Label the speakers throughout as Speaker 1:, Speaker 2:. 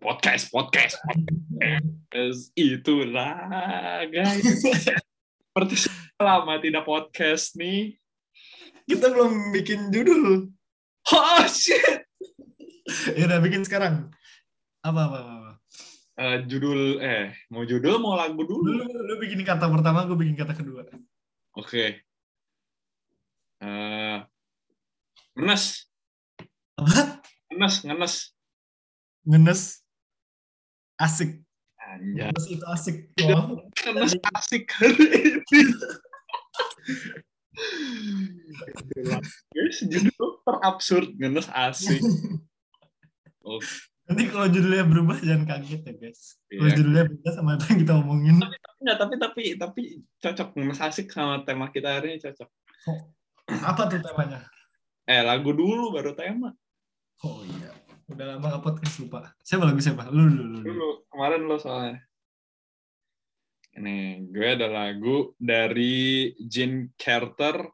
Speaker 1: Podcast, podcast, podcast. Itulah, guys. Seperti lama tidak podcast nih.
Speaker 2: Kita belum bikin judul.
Speaker 1: Oh, shit.
Speaker 2: Ya udah bikin sekarang. Apa apa apa.
Speaker 1: Eh, judul, eh, mau judul, mau lagu
Speaker 2: Lu,
Speaker 1: dulu?
Speaker 2: lu bikin kata pertama, gue bikin kata kedua.
Speaker 1: Oke. Eh, ngenes,
Speaker 2: Apa?
Speaker 1: ngenes, ngenes.
Speaker 2: Ngenes. Asik.
Speaker 1: Anjay.
Speaker 2: Ngenes itu asik. Wow.
Speaker 1: Ngenes asik hari ini. Guys, judul terabsurd, ngenes asik.
Speaker 2: Nanti kalau judulnya berubah jangan kaget ya guys. Kalau
Speaker 1: Iya.
Speaker 2: judulnya beda sama apa yang kita omongin.
Speaker 1: Enggak, tapi tapi tapi cocok ngenes asik sama tema kita hari ini cocok.
Speaker 2: Apa tuh temanya?
Speaker 1: Eh, lagu dulu baru tema.
Speaker 2: Oh iya. Udah lama nggak podcast lupa. Siapa lagu siapa? Lu lu lu. lu.
Speaker 1: Dulu kemarin lo soalnya. Ini gue ada lagu dari Gene Carter,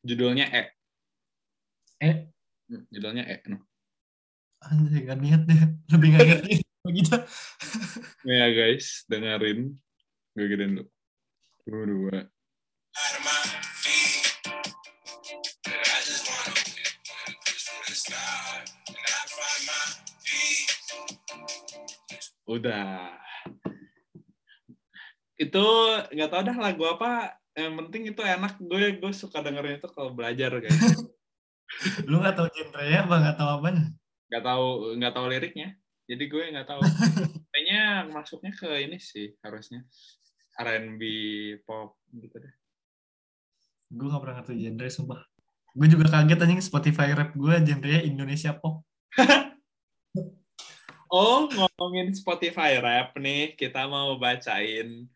Speaker 1: judulnya E.
Speaker 2: Eh,
Speaker 1: Hmm, Judulnya E. No.
Speaker 2: anjay gak niat deh. Lebih gak niat. Begitu.
Speaker 1: Ya guys, dengerin. Gue gedein dulu. Dua, dua. Udah. Itu nggak tau dah lagu apa. Yang penting itu enak. Gue gue suka dengerin itu kalau belajar guys.
Speaker 2: Lu gak tau genre-nya apa gak tau apanya?
Speaker 1: nggak tahu nggak tahu liriknya. Jadi gue nggak tahu. Kayaknya masuknya ke ini sih harusnya R&B pop gitu deh.
Speaker 2: Gue gak pernah ngerti genre sumpah. Gue juga kaget anjing Spotify rap gue genre-nya Indonesia pop.
Speaker 1: Oh, ngomongin Spotify rap nih, kita mau bacain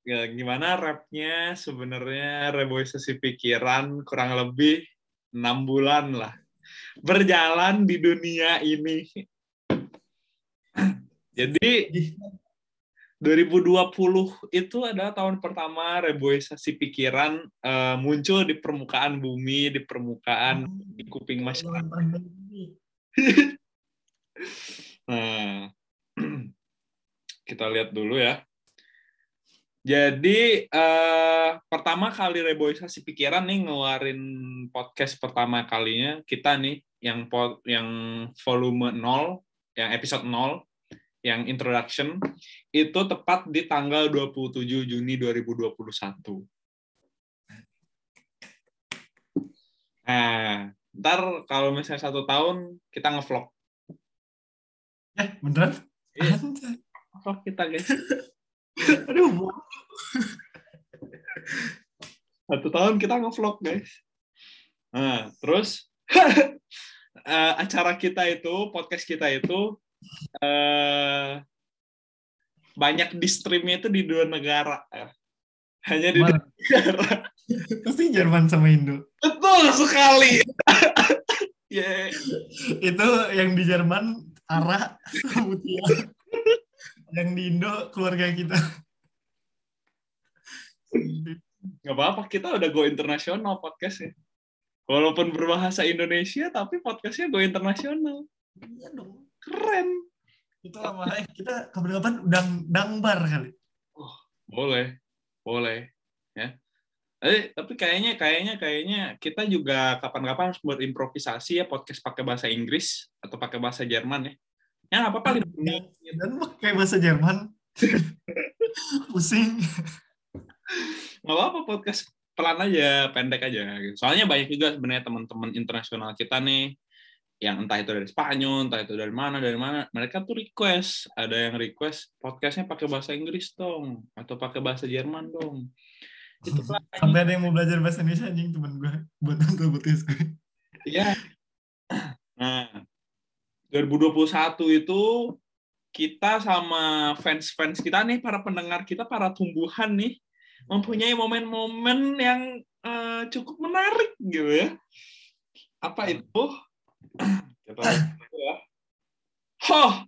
Speaker 1: ya, gimana rapnya sebenarnya reboisasi pikiran kurang lebih enam bulan lah berjalan di dunia ini. Jadi 2020 itu adalah tahun pertama reboisasi pikiran eh, muncul di permukaan bumi, di permukaan di kuping masyarakat. Nah, kita lihat dulu ya. Jadi eh, pertama kali reboisasi pikiran nih ngeluarin podcast pertama kalinya kita nih yang pod, yang volume 0, yang episode 0, yang introduction itu tepat di tanggal 27 Juni 2021. Nah, ntar kalau misalnya satu tahun kita ngevlog
Speaker 2: Eh, beneran?
Speaker 1: Iya. Vlog kita guys.
Speaker 2: Aduh, mau.
Speaker 1: Satu tahun kita nge-vlog, guys. Nah, terus eh, acara kita itu, podcast kita itu eh, banyak di streamnya itu di dua negara. ya. Hanya di dua
Speaker 2: Mana?
Speaker 1: negara.
Speaker 2: Pasti Jerman sama Indo.
Speaker 1: Betul sekali. Yeay.
Speaker 2: Itu yang di Jerman Ara Mutia. yang di Indo keluarga kita.
Speaker 1: Nggak apa-apa, kita udah go internasional podcastnya. Walaupun berbahasa Indonesia, tapi podcastnya go internasional.
Speaker 2: Iya dong.
Speaker 1: Keren.
Speaker 2: Itu lama eh kita kapan-kapan udang dangbar kali.
Speaker 1: Boleh, boleh, ya. Eh, tapi kayaknya, kayaknya, kayaknya kita juga kapan-kapan harus buat improvisasi ya podcast pakai bahasa Inggris atau pakai bahasa Jerman ya. Ya nggak apa-apa. menit.
Speaker 2: Dan pakai bahasa Jerman. Pusing.
Speaker 1: Nggak apa-apa podcast pelan aja, pendek aja. Soalnya banyak juga sebenarnya teman-teman internasional kita nih yang entah itu dari Spanyol, entah itu dari mana, dari mana, mereka tuh request, ada yang request podcastnya pakai bahasa Inggris dong, atau pakai bahasa Jerman dong. Itu.
Speaker 2: Sampai ada yang mau belajar bahasa Indonesia anjing temen gue buat nonton podcast gue.
Speaker 1: Iya. Nah, 2021 itu kita sama fans-fans kita nih, para pendengar kita, para tumbuhan nih, mempunyai momen-momen yang eh, cukup menarik gitu ya. Apa itu? Kita ya. Oh,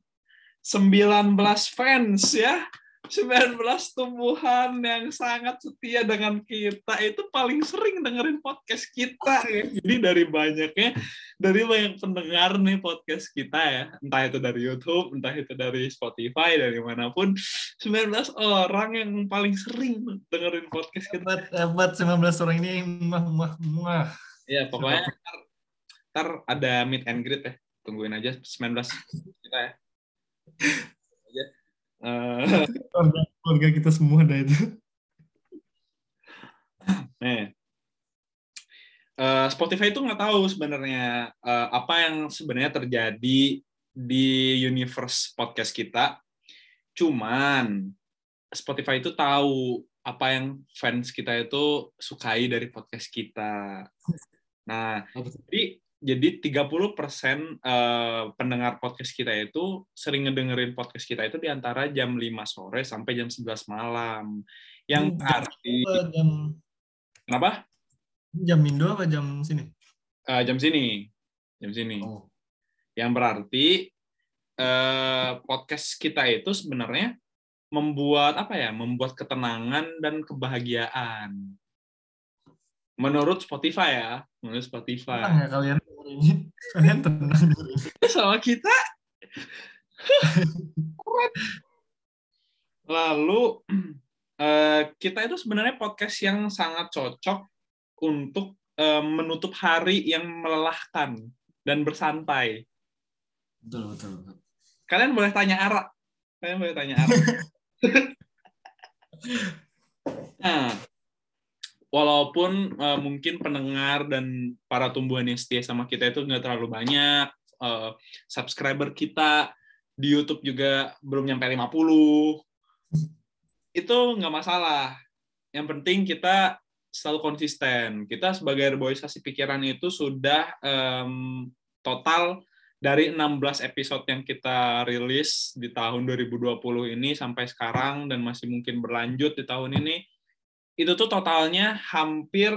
Speaker 1: 19 fans ya 19 tumbuhan yang sangat setia dengan kita itu paling sering dengerin podcast kita ya. Jadi dari banyaknya dari banyak pendengar nih podcast kita ya, entah itu dari YouTube, entah itu dari Spotify, dari mana pun, 19 orang yang paling sering dengerin podcast kita.
Speaker 2: Hebat, hebat 19 orang ini. Mah, mah, mah.
Speaker 1: Ya, pokoknya ntar, ntar ada meet and greet ya. Tungguin aja 19 kita ya. Eh,
Speaker 2: Keluarga, keluarga kita semua ada itu.
Speaker 1: Nih. Eh, Spotify itu nggak tahu sebenarnya eh, apa yang sebenarnya terjadi di universe podcast kita. Cuman Spotify itu tahu apa yang fans kita itu sukai dari podcast kita. Nah, jadi jadi 30% eh, pendengar podcast kita itu sering ngedengerin podcast kita itu di antara jam 5 sore sampai jam 11 malam. Yang berarti
Speaker 2: jam
Speaker 1: kenapa?
Speaker 2: jam Indo apa jam sini?
Speaker 1: Eh, jam sini. Jam sini.
Speaker 2: Oh.
Speaker 1: Yang berarti eh, podcast kita itu sebenarnya membuat apa ya? Membuat ketenangan dan kebahagiaan. Menurut Spotify ya, menurut Spotify.
Speaker 2: ya kalian ini. Kalian tenang dengerin.
Speaker 1: Sama kita. Lalu eh, kita itu sebenarnya podcast yang sangat cocok untuk eh, menutup hari yang melelahkan dan bersantai.
Speaker 2: Betul, betul, betul.
Speaker 1: Kalian boleh tanya Ara. Kalian boleh tanya Ara. nah, walaupun eh, mungkin pendengar dan para tumbuhan yang setia sama kita itu nggak terlalu banyak, eh, subscriber kita di YouTube juga belum nyampe 50, itu nggak masalah. Yang penting kita selalu konsisten. Kita sebagai reboisasi pikiran itu sudah em, total dari 16 episode yang kita rilis di tahun 2020 ini sampai sekarang dan masih mungkin berlanjut di tahun ini, itu tuh totalnya hampir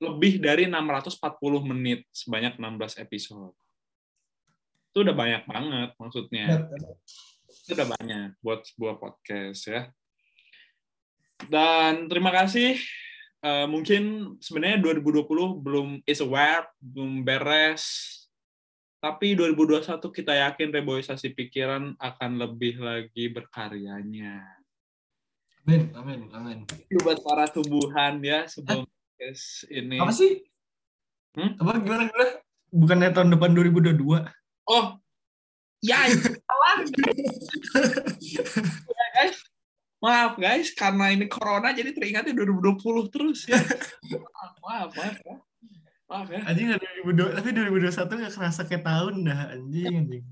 Speaker 1: lebih dari 640 menit sebanyak 16 episode. Itu udah banyak banget maksudnya. Itu udah banyak buat sebuah podcast ya. Dan terima kasih. Eh, mungkin sebenarnya 2020 belum is aware, belum beres. Tapi 2021 kita yakin reboisasi pikiran akan lebih lagi berkaryanya.
Speaker 2: Amin, amin, amin.
Speaker 1: Buat para tumbuhan ya sebelum podcast ini.
Speaker 2: Apa sih?
Speaker 1: Hmm?
Speaker 2: Apa gimana gimana? Bukannya tahun depan 2022?
Speaker 1: Oh, ya salah. ya guys, maaf guys, karena ini corona jadi teringatnya 2020 terus ya. Maaf, maaf, maaf ya. Maaf ya.
Speaker 2: Anjing nggak 2022, tapi 2021 nggak kerasa kayak tahun dah anjing anjing.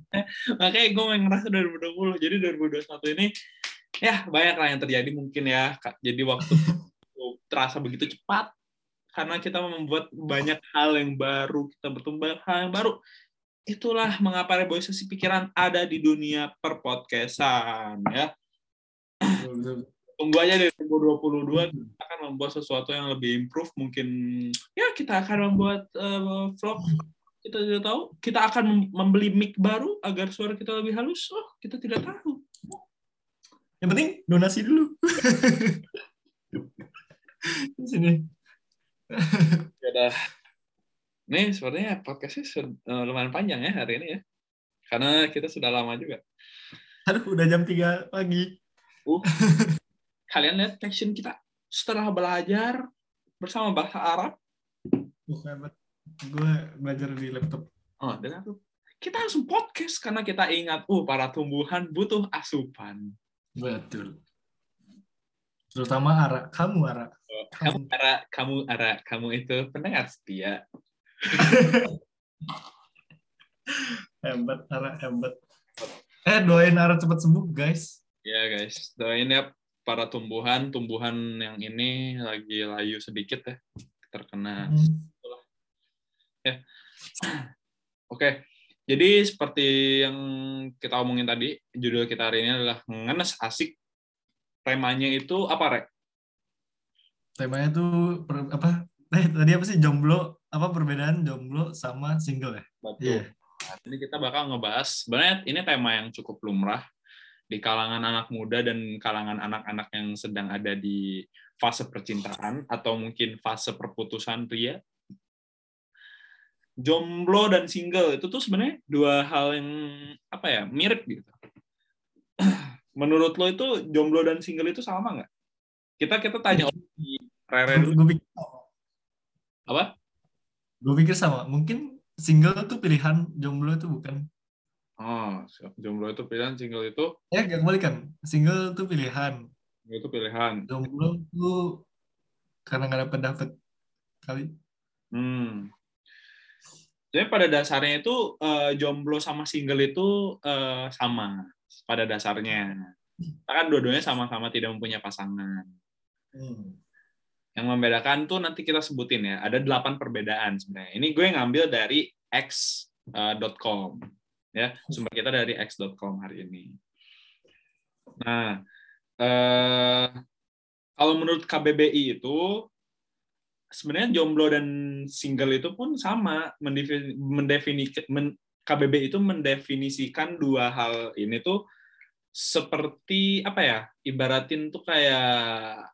Speaker 1: Makanya gue ngerasa 2020. Jadi 2021 ini ya banyak lah yang terjadi mungkin ya. Kak. Jadi waktu terasa begitu cepat karena kita membuat banyak hal yang baru, kita bertumbuh hal yang baru. Itulah mengapa reboisasi pikiran ada di dunia perpodcastan ya. Tunggu aja dari 2022 kita akan membuat sesuatu yang lebih improve mungkin ya kita akan membuat eh, vlog kita tidak tahu kita akan mem- membeli mic baru agar suara kita lebih halus oh kita tidak tahu
Speaker 2: Yang penting donasi dulu. Di sini.
Speaker 1: ya udah nih sepertinya podcastnya eh, lumayan panjang ya hari ini ya karena kita sudah lama juga
Speaker 2: Aduh, udah jam 3 pagi.
Speaker 1: uh, kalian lihat caption kita setelah belajar bersama bahasa Arab
Speaker 2: hebat. Gue belajar di laptop.
Speaker 1: oh dan aku kita langsung podcast karena kita ingat uh para tumbuhan butuh asupan
Speaker 2: Betul. Terutama Ara. Kamu, Ara.
Speaker 1: kamu Ara kamu Ara kamu itu pendengar setia
Speaker 2: Hebat, Ara. Hebat. Eh, doain Ara cepat sembuh, guys.
Speaker 1: ya guys doain ya para tumbuhan tumbuhan yang ini lagi layu sedikit ya terkena
Speaker 2: Hmm.
Speaker 1: Oke, jadi seperti yang kita omongin tadi, judul kita hari ini adalah ngenes asik. Temanya itu apa, Rek?
Speaker 2: Temanya tuh per- apa? Eh, tadi apa sih jomblo? Apa perbedaan jomblo sama single ya?
Speaker 1: Betul. Nah, ini kita bakal ngebahas, sebenarnya ini tema yang cukup lumrah, di kalangan anak muda dan kalangan anak-anak yang sedang ada di fase percintaan atau mungkin fase perputusan pria jomblo dan single itu tuh sebenarnya dua hal yang apa ya mirip gitu menurut lo itu jomblo dan single itu sama nggak kita kita tanya di Rere dulu
Speaker 2: Gue pikir sama.
Speaker 1: apa
Speaker 2: Gue pikir sama. Mungkin single tuh pilihan, jomblo itu bukan.
Speaker 1: oh jomblo itu pilihan single itu
Speaker 2: Ya, gak kembali kan. Single tuh pilihan.
Speaker 1: itu pilihan
Speaker 2: Jomblo tuh karena nggak dapet dapet kali.
Speaker 1: Hmm. Jadi pada dasarnya itu eh, jomblo sama single itu eh, sama pada dasarnya. Kita kan dua-duanya sama-sama tidak mempunyai pasangan.
Speaker 2: Hmm.
Speaker 1: Yang membedakan tuh nanti kita sebutin ya. Ada delapan perbedaan sebenarnya. Ini gue ngambil dari x.com. Ya, sumber kita dari x.com hari ini. Nah, eh, kalau menurut KBBI itu sebenarnya jomblo dan single itu pun sama mendefi- mendefini- men- KBBI itu mendefinisikan dua hal ini tuh seperti apa ya ibaratin tuh kayak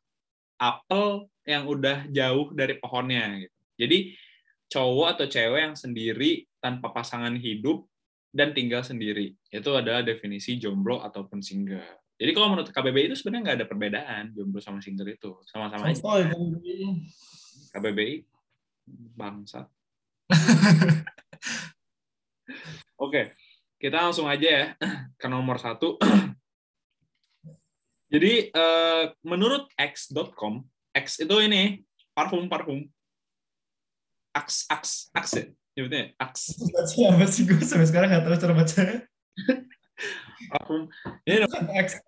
Speaker 1: apel yang udah jauh dari pohonnya gitu. Jadi cowok atau cewek yang sendiri tanpa pasangan hidup dan tinggal sendiri itu adalah definisi jomblo ataupun single. Jadi kalau menurut KBBI itu sebenarnya nggak ada perbedaan jomblo sama single itu sama-sama
Speaker 2: kan.
Speaker 1: KBBI bangsa. Oke, kita langsung aja ya ke nomor satu. Jadi eh, menurut x.com, X itu ini parfum parfum. Ax Ax Ax ya, nyebutnya Ax
Speaker 2: Bacanya apa sih gue sampai sekarang nggak tahu cara bacanya.
Speaker 1: parfum. Ini
Speaker 2: X,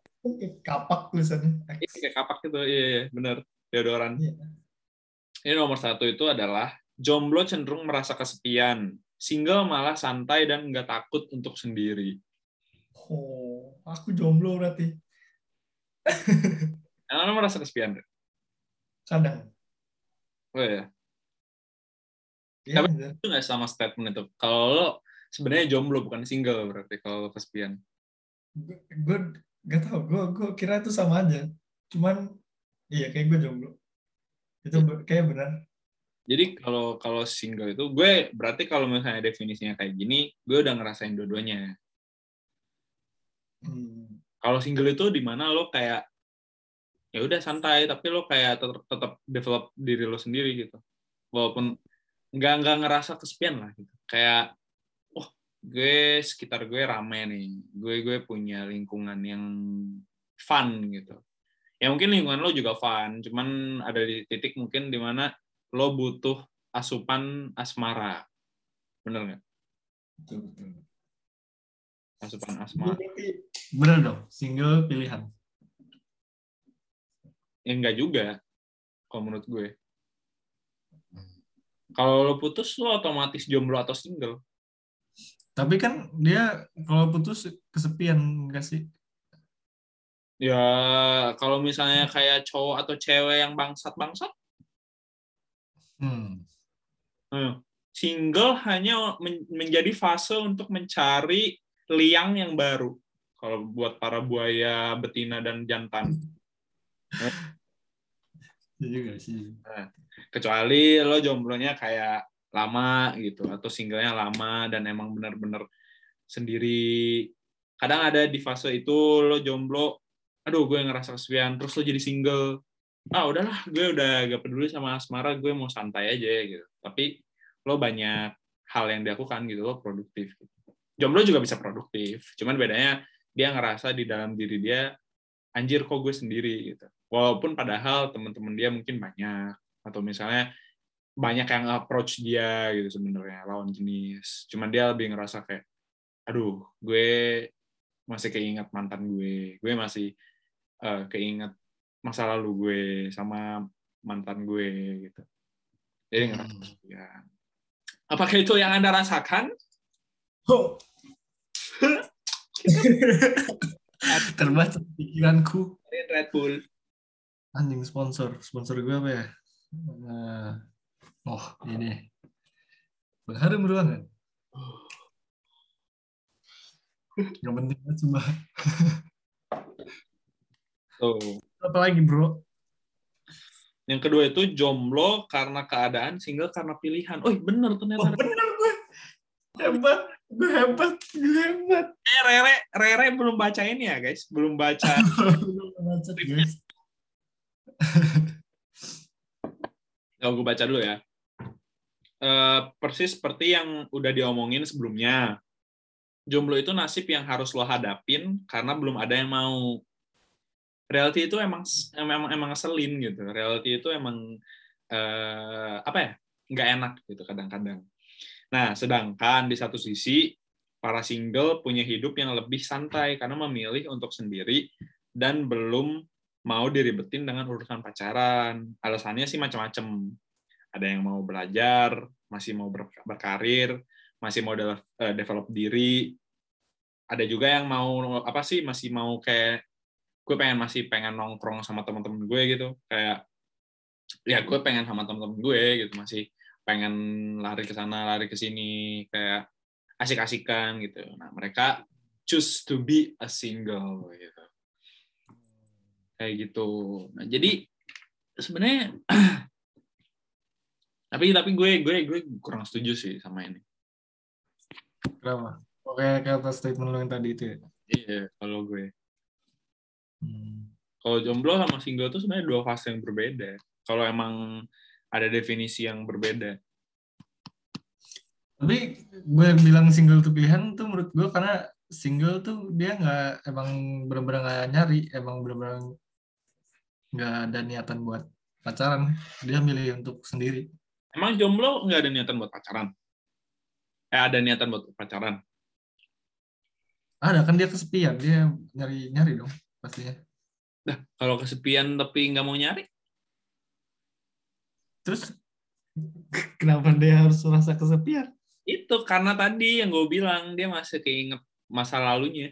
Speaker 2: kapak tulisannya.
Speaker 1: Iya, kayak kapak gitu, iya, iya benar. Deodoran.
Speaker 2: Iya.
Speaker 1: Ini nomor satu itu adalah jomblo cenderung merasa kesepian, single malah santai dan nggak takut untuk sendiri.
Speaker 2: Oh, aku jomblo berarti.
Speaker 1: Yang mana merasa kesepian?
Speaker 2: Kadang.
Speaker 1: Oh ya,
Speaker 2: Iya,
Speaker 1: Tapi-
Speaker 2: bener.
Speaker 1: itu nggak sama statement itu. Kalau lo sebenarnya jomblo bukan single berarti kalau lo kesepian.
Speaker 2: gue gue gak tau gue gue kira itu sama aja cuman iya kayak gue jomblo itu be- kayak benar
Speaker 1: Jadi kalau kalau single itu gue berarti kalau misalnya definisinya kayak gini, gue udah ngerasain dua-duanya.
Speaker 2: hmm.
Speaker 1: Kalau single itu di mana lo kayak ya udah santai tapi lo kayak tetap tetap develop diri lo sendiri gitu. Walaupun nggak nggak ngerasa kesepian lah gitu. Kayak wah gue sekitar gue rame nih. Gue gue punya lingkungan yang fun gitu. Ya mungkin lingkungan lo juga fun, cuman ada di titik mungkin di mana lo butuh asupan asmara. Bener nggak?
Speaker 2: betul betul
Speaker 1: Asupan asmara.
Speaker 2: Berarti bener dong single pilihan
Speaker 1: Ya enggak juga, kalau menurut gue. Kalau lo putus, lo otomatis jomblo atau single.
Speaker 2: tapi kan dia kalau putus kesepian gak sih
Speaker 1: Ya, kalau misalnya kayak cowok atau cewek yang bangsat-bangsat,
Speaker 2: hmm.
Speaker 1: hmm, single hanya men- menjadi fase untuk mencari liang yang baru. Kalau buat para buaya betina dan jantan.
Speaker 2: Juga sih
Speaker 1: Kecuali lo jomblonya kayak lama gitu, atau singlenya lama dan emang bener-bener sendiri. Kadang ada di fase itu lo jomblo, aduh gue ngerasa kesepian, terus lo jadi single. Ah udahlah, gue udah gak peduli sama asmara, gue mau santai aja gitu. Tapi lo banyak hal yang dilakukan gitu, lo produktif. Jomblo juga bisa produktif, cuman bedanya dia ngerasa di dalam diri dia, anjir kok gue sendiri gitu. Walaupun padahal teman-teman dia mungkin banyak, atau misalnya banyak yang approach dia gitu sebenarnya lawan jenis. Cuman dia lebih ngerasa kayak, aduh, gue masih keinget mantan gue, gue masih eh, keinget masa lalu gue sama mantan gue gitu. Jadi ngerasa
Speaker 2: Hmm.
Speaker 1: kesepian. Apakah itu yang anda rasakan?
Speaker 2: oh. terbaca pikiranku
Speaker 1: Red Bull.
Speaker 2: anjing sponsor sponsor gue apa ya Nah, oh ini pengharum ruangan yang penting banget cuma
Speaker 1: Tuh.
Speaker 2: Apa lagi bro?
Speaker 1: Yang kedua itu jomblo karena keadaan, single karena pilihan. Oh, bener ternyata.
Speaker 2: bener gue. Hebat. Gue hebat. Gue hebat.
Speaker 1: Eh, Rere, Rere belum baca ini ya, guys. Belum baca.
Speaker 2: Belum baca, guys.
Speaker 1: Kalau gue baca dulu ya. Eh, persis seperti yang udah diomongin sebelumnya. Jomblo itu nasib yang harus lo hadapin karena belum ada yang mau. Reality itu emang emang emang ngeselin gitu. Reality itu emang eh, apa ya? nggak enak gitu kadang-kadang. Nah, sedangkan di satu sisi para single punya hidup yang lebih santai karena memilih untuk sendiri dan belum mau diribetin dengan urusan pacaran. Alasannya sih macam-macam. Ada yang mau belajar, masih mau ber- berkarir, masih mau eh, develop diri. Ada juga yang mau apa sih masih mau kayak gue pengen masih pengen nongkrong sama teman-teman gue gitu. Kayak ya gue pengen sama teman-teman gue gitu masih pengen lari ke sana, lari ke sini kayak asik-asikan gitu. Nah, mereka choose to be a single gitu kayak gitu. Nah, jadi sebenarnya tapi tapi gue gue gue kurang setuju sih sama ini.
Speaker 2: Kenapa? Oke, kata statement lo yang tadi itu ya.
Speaker 1: Iya, kalau gue.
Speaker 2: Hmm.
Speaker 1: Kalau jomblo sama single tuh sebenarnya dua fase yang berbeda. Kalau emang ada definisi yang berbeda.
Speaker 2: Tapi gue bilang single tuh pilihan tuh menurut gue karena single tuh dia nggak emang bener-bener nggak nyari, emang bener-bener nggak ada niatan buat pacaran. Dia milih untuk sendiri.
Speaker 1: Emang jomblo nggak ada niatan buat pacaran? Eh, ada niatan buat pacaran.
Speaker 2: Ada kan dia kesepian, dia nyari-nyari dong pastinya.
Speaker 1: Nah, kalau kesepian tapi nggak mau nyari,
Speaker 2: Terus kenapa dia harus merasa kesepian?
Speaker 1: itu karena tadi yang gue bilang dia masih keinget masa lalunya.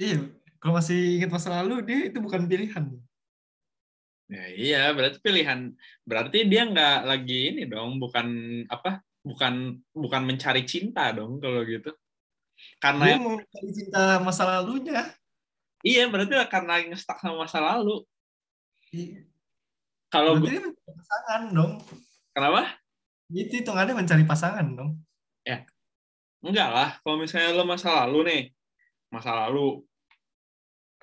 Speaker 2: Iya, kalau masih ingat masa lalu dia itu bukan pilihan.
Speaker 1: Ya iya, berarti pilihan. Berarti dia nggak lagi ini dong, bukan apa? Bukan bukan mencari cinta dong kalau gitu. Karena
Speaker 2: Dia mau mencari cinta masa lalunya.
Speaker 1: iya, berarti karena ngestak sama masa lalu.
Speaker 2: Iya.
Speaker 1: Kalau
Speaker 2: Berarti
Speaker 1: gue
Speaker 2: mencari pasangan dong.
Speaker 1: kenapa?
Speaker 2: Itu hitungannya mencari pasangan dong.
Speaker 1: Enggak lah, kalau misalnya lo masa lalu nih, masa lalu,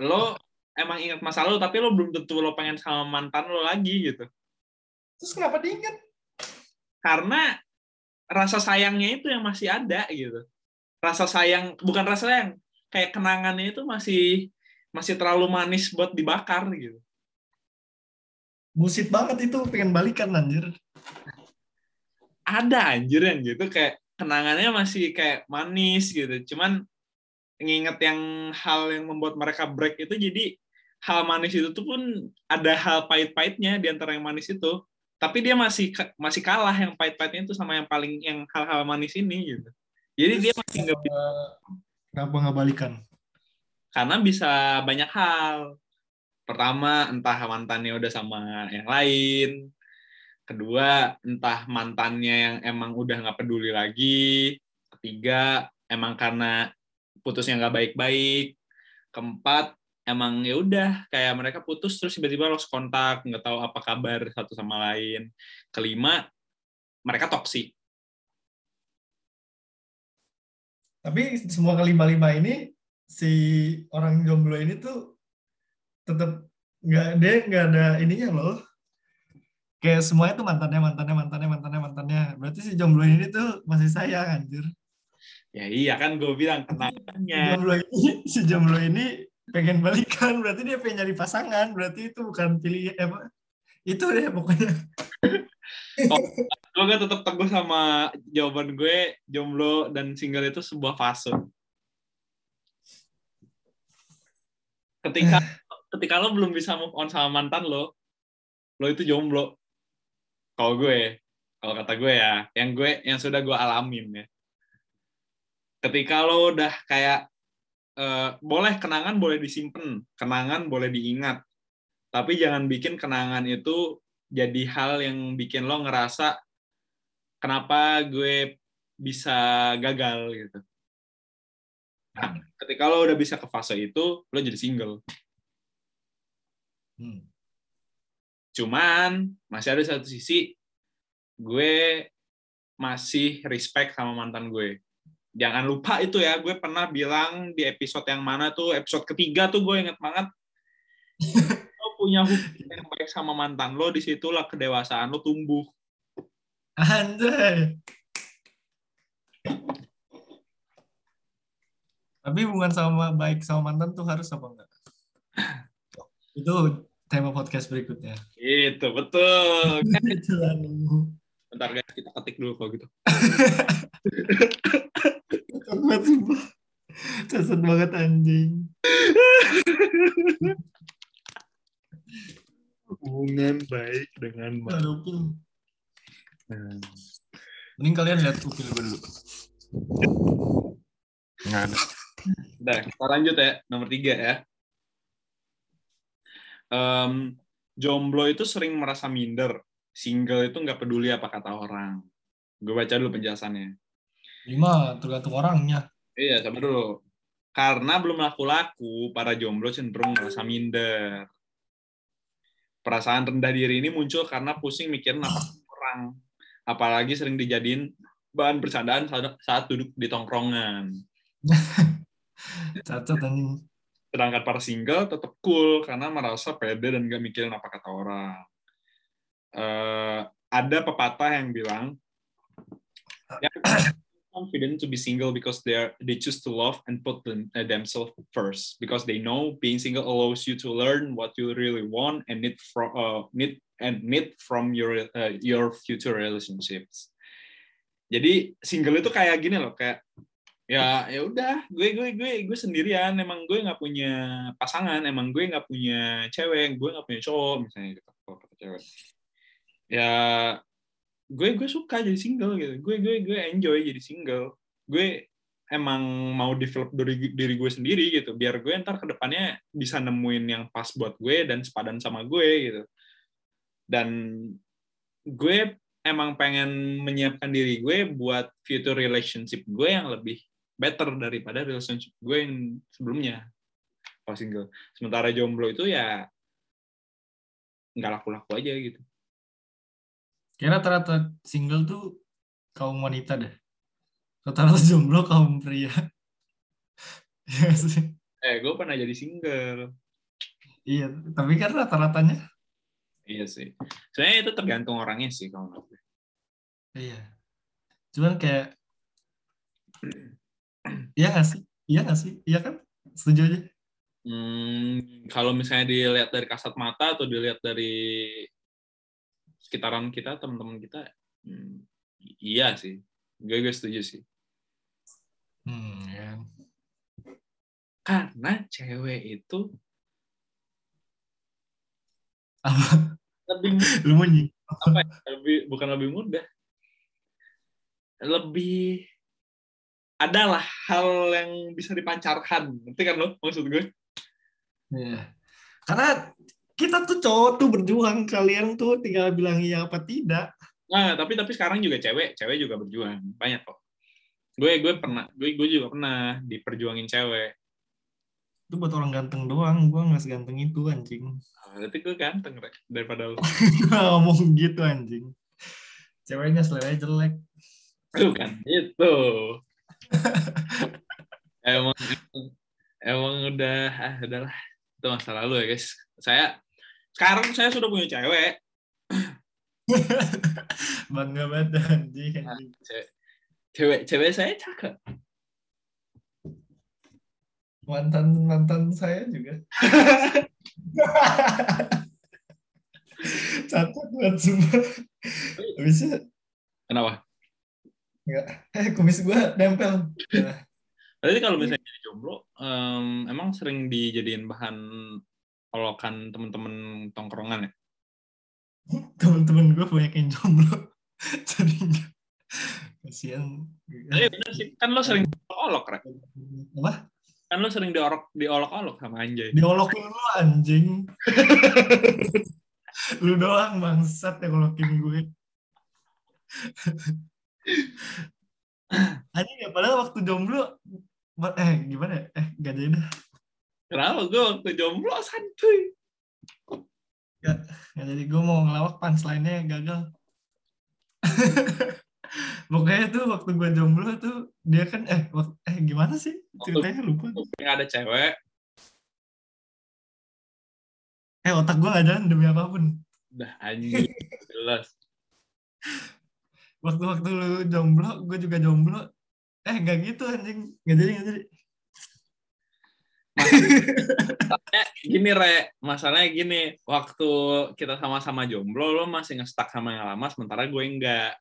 Speaker 1: lo emang ingat masa lalu, tapi lo belum tentu lo pengen sama mantan lo lagi gitu.
Speaker 2: Terus kenapa diingat?
Speaker 1: Karena rasa sayangnya itu yang masih ada gitu. Rasa sayang, bukan rasa sayang, kayak kenangannya itu masih masih terlalu manis buat dibakar gitu.
Speaker 2: Bullshit banget itu pengen balikan anjir.
Speaker 1: Ada anjir yang gitu kayak kenangannya masih kayak manis gitu. Cuman nginget yang hal yang membuat mereka break itu jadi hal manis itu tuh pun ada hal pahit-pahitnya di antara yang manis itu. Tapi dia masih masih kalah yang pahit-pahitnya itu sama yang paling yang hal-hal manis ini gitu. Jadi dia masih nggak bisa
Speaker 2: Kenapa nggak balikan?
Speaker 1: karena bisa banyak hal. Pertama, entah mantannya udah sama yang lain. Kedua, entah mantannya yang emang udah nggak peduli lagi. Ketiga, emang karena putusnya nggak baik-baik. Keempat, emang ya udah kayak mereka putus terus tiba-tiba lost kontak, nggak tahu apa kabar satu sama lain. Kelima, mereka toksik.
Speaker 2: Tapi semua kelima-lima ini si orang jomblo ini tuh tetap nggak dia nggak ada ininya loh. Kayak semuanya tuh mantannya, mantannya, mantannya, mantannya, mantannya. Berarti si jomblo ini tuh masih sayang anjir.
Speaker 1: Ya iya kan gue bilang
Speaker 2: Si
Speaker 1: kenangannya.
Speaker 2: jomblo ini, si jomblo ini pengen balikan, berarti dia pengen nyari pasangan, berarti itu bukan pilih apa. Itu deh pokoknya.
Speaker 1: gue gak tetap teguh sama jawaban gue jomblo dan single itu sebuah fase. Ketika ketika lo belum bisa move on sama mantan lo lo itu jomblo. Kalau gue kalau kata gue ya yang gue yang sudah gue alamin ya. Ketika lo udah kayak eh, boleh kenangan boleh disimpan kenangan boleh diingat. Tapi jangan bikin kenangan itu jadi hal yang bikin lo ngerasa kenapa gue bisa gagal gitu. Ketika lo udah bisa ke fase itu, lo jadi single.
Speaker 2: Hmm.
Speaker 1: Cuman masih ada satu sisi gue masih respect sama mantan gue. Jangan lupa itu ya, gue pernah bilang di episode yang mana tuh, episode ketiga tuh gue inget banget. lo punya hubungan yang baik sama mantan lo, di situlah kedewasaan lo tumbuh.
Speaker 2: Anjay. Tapi hubungan sama baik sama mantan tuh harus apa enggak? Itu tema podcast berikutnya.
Speaker 1: Itu, betul.
Speaker 2: Nunggu.
Speaker 1: Bentar guys, kita ketik dulu kalau gitu.
Speaker 2: Banget sumpah. Banget anjing.
Speaker 1: Hubungan baik dengan
Speaker 2: Aduh, Upil. Mending kalian lihat upil gue dulu.
Speaker 1: Nggak ada. Udah, kita lanjut ya. Nomor tiga ya. Em, jomblo itu sering merasa minder. Single itu nggak peduli apa kata orang. Gue baca dulu penjelasannya.
Speaker 2: Lima tergantung orangnya.
Speaker 1: Iya, sama dulu. Karena belum laku-laku, para jomblo cenderung merasa minder. Perasaan rendah diri ini muncul karena pusing mikirin apa orang. Apalagi sering dijadiin bahan bercandaan saat, duduk di tongkrongan.
Speaker 2: Cacat anjing.
Speaker 1: Sedangkan para single tetap cool karena merasa pede dan gak mikirin apa kata orang. Eh, ada pepatah yang bilang, "Ya, confident to be single because they are they choose to love and put them, uh, themselves first because they know being single allows you to learn what you really want and need from uh, need and need from your uh, your future relationships. Jadi single itu kayak gini loh, kayak ya ya udah gue gue gue gue sendirian emang gue nggak punya pasangan emang gue nggak punya cewek gue nggak punya cowok misalnya gitu cewek. Ya gue gue suka jadi single gitu. Gue gue gue enjoy jadi single. Gue emang mau develop diri diri gue sendiri gitu biar gue ntar ke depannya bisa nemuin yang pas buat gue dan sepadan sama gue gitu dan gue emang pengen menyiapkan diri gue buat future relationship gue yang lebih better daripada relationship gue yang sebelumnya kalau single sementara jomblo itu ya nggak laku-laku aja gitu
Speaker 2: Kira rata-rata single tuh kaum wanita deh. Rata-rata jomblo kaum pria. Nggak sih?
Speaker 1: eh gue pernah jadi single
Speaker 2: Iya, tapi kan rata-ratanya.
Speaker 1: Iya sih sebenarnya itu tergantung orangnya sih kalau menurut gue
Speaker 2: Iya. Cuman kayak Iya nggak sih? Iya nggak sih? Iya kan? Setuju aja.
Speaker 1: Hmm, kalau misalnya dilihat dari kasat mata atau dilihat dari sekitaran kita, teman-teman kita, hmm, iya sih. Gue, gue setuju sih.
Speaker 2: Hmm, ya.
Speaker 1: Karena cewek itu
Speaker 2: Apa?
Speaker 1: lebih
Speaker 2: Lu mau
Speaker 1: apa ya, lebih bukan lebih mudah, lebih adalah hal yang bisa dipancarkan. Ngerti kan lo maksud gue?
Speaker 2: Iya. Karena kita tuh cowok tuh berjuang, kalian tuh tinggal bilang iya apa tidak.
Speaker 1: Nah, tapi tapi sekarang juga cewek, cewek juga berjuang banyak kok. Gue gue pernah, gue gue juga pernah diperjuangin cewek.
Speaker 2: Itu buat orang ganteng doang, gua nggak seganteng itu anjing.
Speaker 1: Ah, Berarti gue ganteng Rek, daripada lo.
Speaker 2: Ngomong gitu anjing. Ceweknya selera jelek.
Speaker 1: Tuh kan, itu. emang, emang udah, ah, udahlah. Itu masa lalu ya guys. Saya, sekarang saya sudah punya cewek.
Speaker 2: Bangga banget anjing. anjing.
Speaker 1: Cewek, cewek, cewek saya cakep.
Speaker 2: Mantan mantan saya juga. Cacat banget semua. Habisnya
Speaker 1: Kenapa?
Speaker 2: eh kumis gua nempel. Nah,
Speaker 1: Berarti kalau misalnya jadi jomblo, em, emang sering dijadiin bahan olokan teman-teman tongkrongan ya?
Speaker 2: temen-temen gue banyak yang jomblo. Jadi kasihan.
Speaker 1: Iya bener sih, kan lo sering diolok, Rek.
Speaker 2: Apa?
Speaker 1: Kan lo sering diorok, diolok-olok sama Anjay.
Speaker 2: Diolokin lu anjing. lu doang bangsat yang ngolokin gue. anjing ya padahal waktu jomblo eh gimana ya? Eh gak jadi dah.
Speaker 1: Kenapa gue waktu jomblo santuy?
Speaker 2: Gak jadi gue mau ngelawak punchline-nya gagal. Pokoknya tuh waktu gue jomblo tuh dia kan eh eh gimana sih ceritanya lupa.
Speaker 1: Nggak ada cewek,
Speaker 2: Eh otak gue gak jalan demi apa pun.
Speaker 1: udah anjing jelas.
Speaker 2: Waktu-waktu lu jomblo, gue juga jomblo. Eh gak gitu anjing. Gak jadi gak jadi.
Speaker 1: Masalahnya gini re, masalahnya gini, waktu kita sama-sama jomblo, lo masih nge-stuck sama yang lama, sementara gue enggak.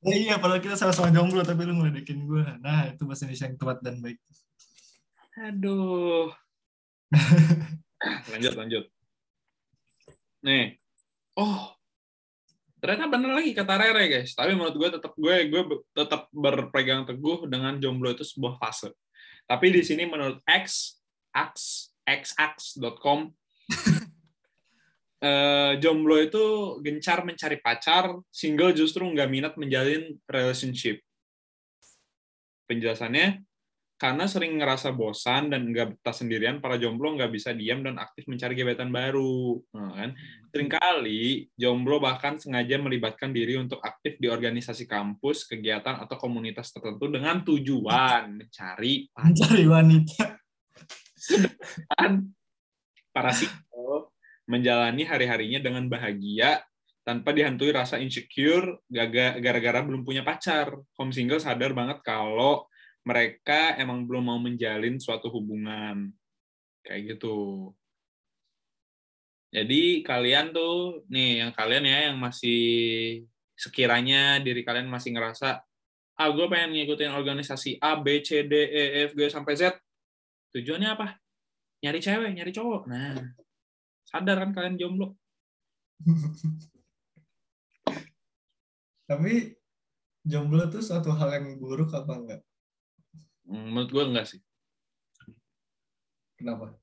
Speaker 2: Ya iya padahal kita sama-sama jomblo tapi lu ngeledekin gue. Nah itu bahasa Indonesia yang tepat dan baik.
Speaker 1: Aduh. lanjut, lanjut. Nih. Oh. Ternyata bener lagi kata Rere, guys. Tapi menurut gue tetap gue gue tetap berpegang teguh dengan jomblo itu sebuah fase. Tapi di sini menurut X, X, xx.com eh, jomblo itu gencar mencari pacar, single justru nggak minat menjalin relationship. Penjelasannya, karena sering ngerasa bosan dan nggak betah sendirian, para jomblo nggak bisa diam dan aktif mencari gebetan baru. Nah, kan? Seringkali jomblo bahkan sengaja melibatkan diri untuk aktif di organisasi kampus, kegiatan, atau komunitas tertentu dengan tujuan mencari pacar
Speaker 2: Mencari wanita.
Speaker 1: kan para single menjalani hari-harinya dengan bahagia tanpa dihantui rasa insecure gara-gara belum punya pacar. Home single sadar banget kalau mereka emang belum mau menjalin suatu hubungan. Kayak gitu. Jadi kalian tuh, nih yang kalian ya yang masih sekiranya diri kalian masih ngerasa, ah gue pengen ngikutin organisasi A, B, C, D, E, F, G, sampai Z. Tujuannya apa? Nyari cewek, nyari cowok. Nah, sadar kan kalian jomblo.
Speaker 2: Tapi jomblo tuh suatu hal yang buruk apa enggak?
Speaker 1: Hmm, Menurut gue enggak sih.
Speaker 2: Kenapa?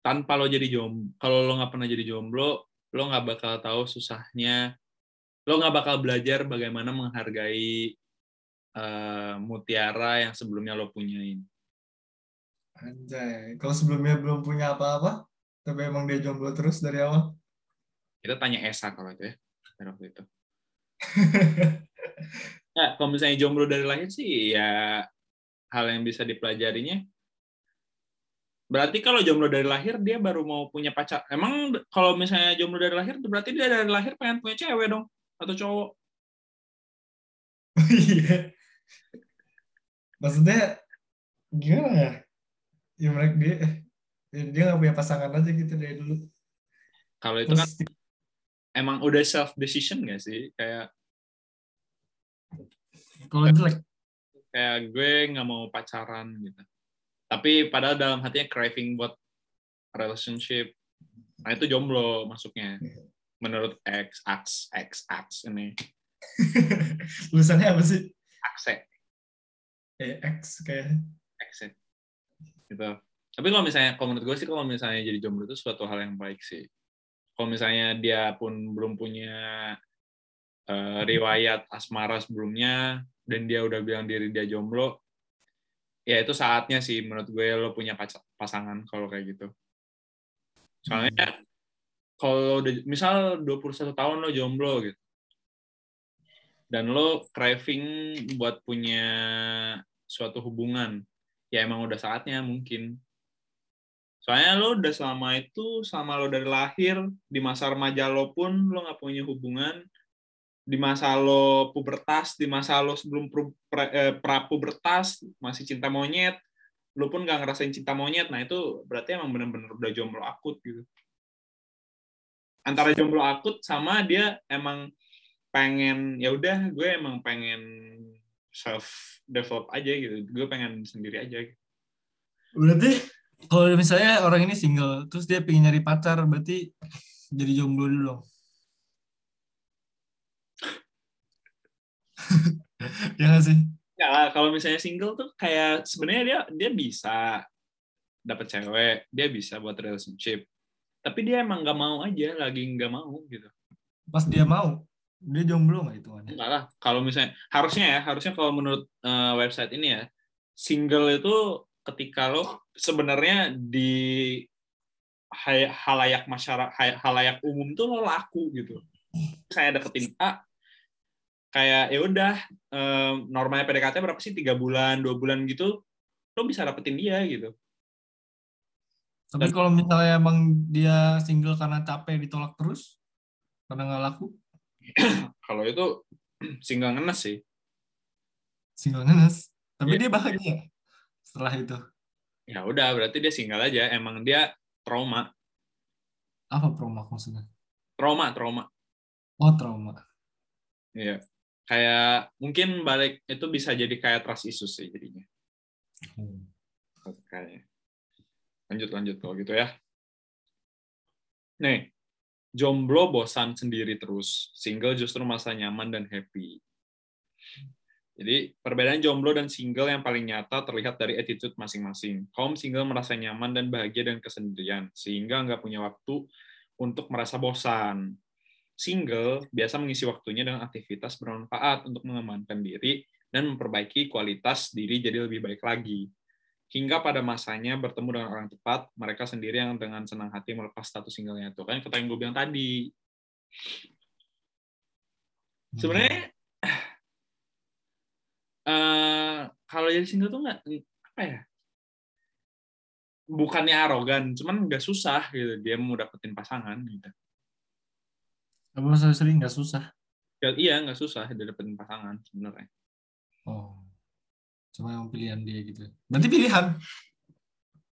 Speaker 1: Tanpa lo jadi jomblo, kalau lo nggak pernah jadi jomblo, lo nggak bakal tahu susahnya. Lo nggak bakal belajar bagaimana menghargai eh, mutiara yang sebelumnya lo punyain.
Speaker 2: Anjay, kalau sebelumnya belum punya apa-apa, tapi emang dia jomblo terus dari awal.
Speaker 1: Kita tanya Esa kalau itu ya, dari waktu itu. Ya, kalau misalnya jomblo dari lahir sih ya hal yang bisa dipelajarinya. Berarti kalau jomblo dari lahir dia baru mau punya pacar. Emang kalau misalnya jomblo dari lahir berarti dia dari lahir pengen punya cewek dong atau cowok.
Speaker 2: Iya. Maksudnya gimana ya? Ya mereka dia dia nggak punya pasangan aja gitu dari dulu.
Speaker 1: Kalau itu kan
Speaker 2: Terus
Speaker 1: emang udah self decision gak sih? Kayak
Speaker 2: kalau jelek,
Speaker 1: kayak gue nggak mau pacaran gitu. Tapi padahal dalam hatinya craving buat relationship. Nah itu jomblo masuknya. Menurut X, X, X, X ini.
Speaker 2: tulisannya apa sih?
Speaker 1: Akse.
Speaker 2: Eh, X kayak
Speaker 1: exit gitu tapi kalau misalnya kalau menurut gue sih kalau misalnya jadi jomblo itu suatu hal yang baik sih. Kalau misalnya dia pun belum punya eh, riwayat asmara sebelumnya dan dia udah bilang diri dia jomblo ya itu saatnya sih menurut gue lo punya pasangan kalau kayak gitu. Soalnya kalau udah misal 21 tahun lo jomblo gitu dan lo craving buat punya suatu hubungan ya emang udah saatnya mungkin soalnya lo udah selama itu selama lo dari lahir di masa remaja lo pun lo nggak punya hubungan. Di masa lo pubertas di masa lo sebelum eh, prapubertas masih cinta monyet lo pun nggak ngerasain cinta monyet. Nah itu berarti emang bener-bener udah jomblo akut gitu. Antara jomblo akut sama dia emang pengen ya udah gue emang pengen self develop aja gitu. Gue pengen sendiri aja gitu.
Speaker 2: berarti kalau misalnya orang ini single, terus dia pengen nyari pacar, berarti jadi jomblo dulu dong. ya nggak sih?
Speaker 1: ya kalau misalnya single tuh kayak sebenarnya dia dia bisa dapat cewek dia bisa buat relationship tapi dia emang nggak mau aja lagi nggak mau gitu
Speaker 2: Pas dia mau, dia jomblo nggak hitungannya?
Speaker 1: enggak lah kalau misalnya harusnya ya harusnya kalau menurut eh, website ini ya single itu ketika lo sebenarnya di halayak masyarakat halayak umum tuh lo laku gitu. Saya deketin A kayak ya udah em, normalnya PDKT berapa sih? Tiga bulan dua bulan gitu lo bisa dapetin dia gitu.
Speaker 2: Tapi kalau misalnya emang dia single karena capek ditolak terus, karena nggak laku,
Speaker 1: kalau itu single ngenes sih.
Speaker 2: Single ngenes. Tapi
Speaker 1: Iya.
Speaker 2: dia bahagia setelah itu.
Speaker 1: ya udah berarti dia single aja emang dia trauma
Speaker 2: Apa promo maksudnya?
Speaker 1: trauma trauma
Speaker 2: Oh, trauma.
Speaker 1: Iya. Kayak mungkin balik itu bisa jadi kayak trust issues sih jadinya.
Speaker 2: Hmm.
Speaker 1: Kayaknya. Lanjut lanjut kalau gitu ya. Nih, jomblo bosan sendiri terus, single justru masa nyaman dan happy. Jadi perbedaan jomblo dan single yang paling nyata terlihat dari attitude masing-masing. Kaum single merasa nyaman dan bahagia dan kesendirian, sehingga nggak punya waktu untuk merasa bosan. Single biasa mengisi waktunya dengan aktivitas bermanfaat untuk mengembangkan diri dan memperbaiki kualitas diri jadi lebih baik lagi. Hingga pada masanya bertemu dengan orang tepat, mereka sendiri yang dengan senang hati melepas status singlenya itu. Kan kata yang gue bilang tadi. Sebenarnya eh kalau jadi single tuh nggak apa ya? Bukannya arogan, cuman nggak susah gitu. Dia mau dapetin pasangan gitu.
Speaker 2: Apa masalah sering nggak susah?
Speaker 1: Ya, iya nggak susah dia dapetin pasangan sebenarnya.
Speaker 2: Oh. Cuma yang pilihan dia gitu. Berarti pilihan.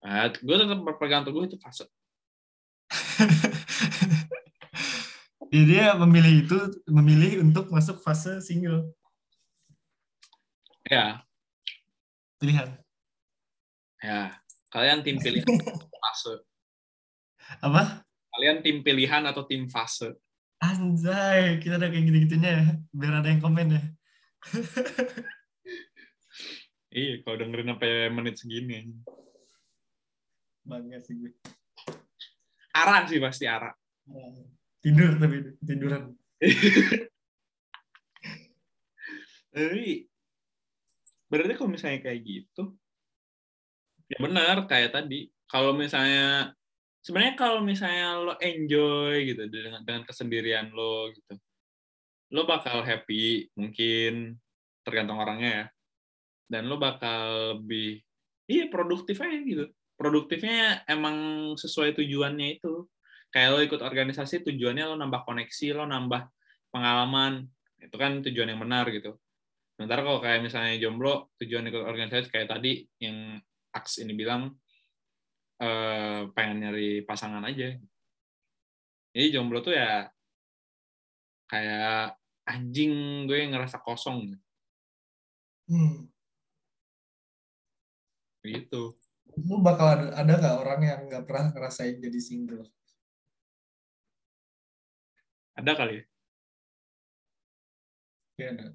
Speaker 1: Nah, gue tetap berpegang teguh itu fase.
Speaker 2: ya dia memilih itu, memilih untuk masuk fase single.
Speaker 1: Ya,
Speaker 2: Pilihan.
Speaker 1: ya. Kalian tim pilihan fase.
Speaker 2: Apa?
Speaker 1: Kalian tim pilihan atau tim fase?
Speaker 2: Anjay, kita ada kayak gitu-gitunya ya. Biar ada yang komen ya.
Speaker 1: Iya, kalau dengerin sampai menit segini.
Speaker 2: Bangga sih gue.
Speaker 1: Arah sih pasti arah.
Speaker 2: Tidur tapi tiduran.
Speaker 1: Tapi berarti kalau misalnya kayak gitu, ya benar kayak tadi. Kalau misalnya sebenarnya kalau misalnya lo enjoy gitu dengan dengan kesendirian lo gitu, lo bakal happy mungkin tergantung orangnya ya. Dan lo bakal lebih iya produktif aja gitu. Produktifnya emang sesuai tujuannya itu. Kayak lo ikut organisasi tujuannya lo nambah koneksi, lo nambah pengalaman. Itu kan tujuan yang benar gitu. Sementara kalau kayak misalnya jomblo, tujuan ikut organisasi kayak tadi yang Aks ini bilang eh, pengen nyari pasangan aja. Jadi jomblo tuh ya kayak anjing gue ngerasa kosong
Speaker 2: Hmm.
Speaker 1: gitu.
Speaker 2: Lu bakal ada, ada nggak orang yang nggak pernah ngerasain jadi single?
Speaker 1: Ada kali ya?
Speaker 2: Ya ada.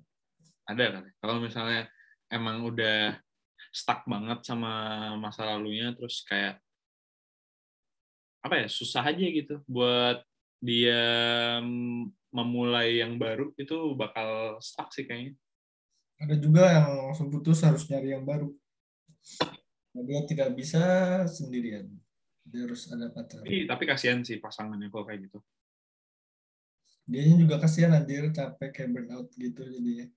Speaker 1: Ada kali. Kalau misalnya emang udah stuck banget sama masa lalunya terus kayak apa ya susah aja gitu buat dia memulai yang baru itu bakal stuck sih kayaknya.
Speaker 2: Ada juga yang langsung putus harus nyari yang baru. Nah, Dia tidak bisa sendirian. Dia harus ada pacar.
Speaker 1: Tapi, tapi kasihan sih pasangannya kalau kayak gitu.
Speaker 2: Dianya juga kasihan anjir capek kayak burnout gitu jadi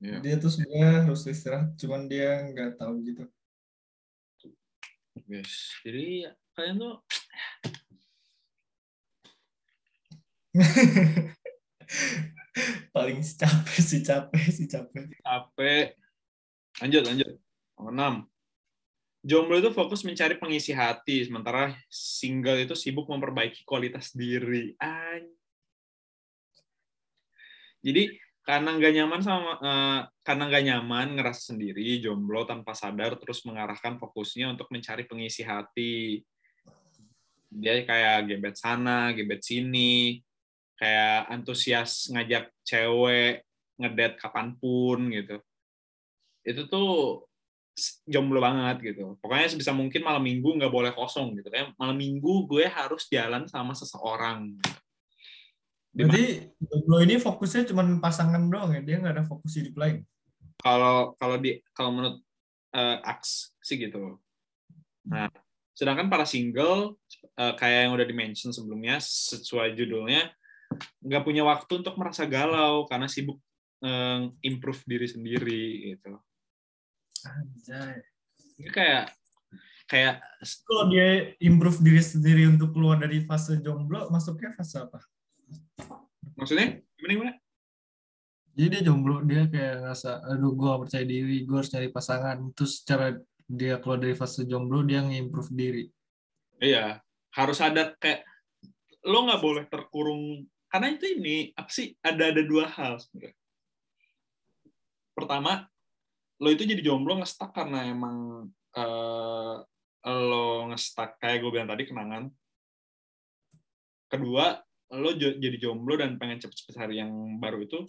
Speaker 1: Iya.
Speaker 2: dia tuh sebenarnya harus istirahat cuman dia nggak tahu gitu
Speaker 1: Yes. Jadi kalian tuh
Speaker 2: paling capek sih capek sih capek
Speaker 1: capek. Lanjut, lanjut. Nomor 6. Jomblo itu fokus mencari pengisi hati, sementara single itu sibuk memperbaiki kualitas diri. Ay. Jadi karena nggak nyaman sama eh, karena nggak nyaman ngerasa sendiri, jomblo tanpa sadar terus mengarahkan fokusnya untuk mencari pengisi hati. Dia kayak gebet sana, gebet sini, kayak antusias ngajak cewek ngedate kapan pun gitu. Itu tuh jomblo banget gitu. Pokoknya sebisa mungkin malam minggu nggak boleh kosong gitu. Kayak malam minggu gue harus jalan sama seseorang. Di
Speaker 2: berarti jomblo ini fokusnya cuma pasangan doang ya dia nggak ada fokus hidup lain
Speaker 1: kalau kalau di kalau menurut eh, aks sih gitu. Nah, sedangkan para single eh, kayak yang udah di-mention sebelumnya sesuai judulnya nggak punya waktu untuk merasa galau karena sibuk eh, improve diri sendiri gitu.
Speaker 2: Anjay.
Speaker 1: Ini kayak kayak
Speaker 2: Kalau dia improve diri sendiri untuk keluar dari fase jomblo, masuknya fase apa?
Speaker 1: Maksudnya gimana gimana?
Speaker 2: Jadi dia jomblo, dia kayak ngerasa, aduh gue gak percaya diri, gue harus cari pasangan. Terus cara dia keluar dari fase jomblo, dia nge-improve diri.
Speaker 1: Iya, harus ada kayak lo nggak boleh terkurung karena itu ini apa sih ada ada dua hal sebenarnya. Pertama, lo itu jadi jomblo ngestak karena emang eh, lo ngestak kayak gue bilang tadi kenangan. Kedua, lo jadi jomblo dan pengen cepet-cepet cari yang baru itu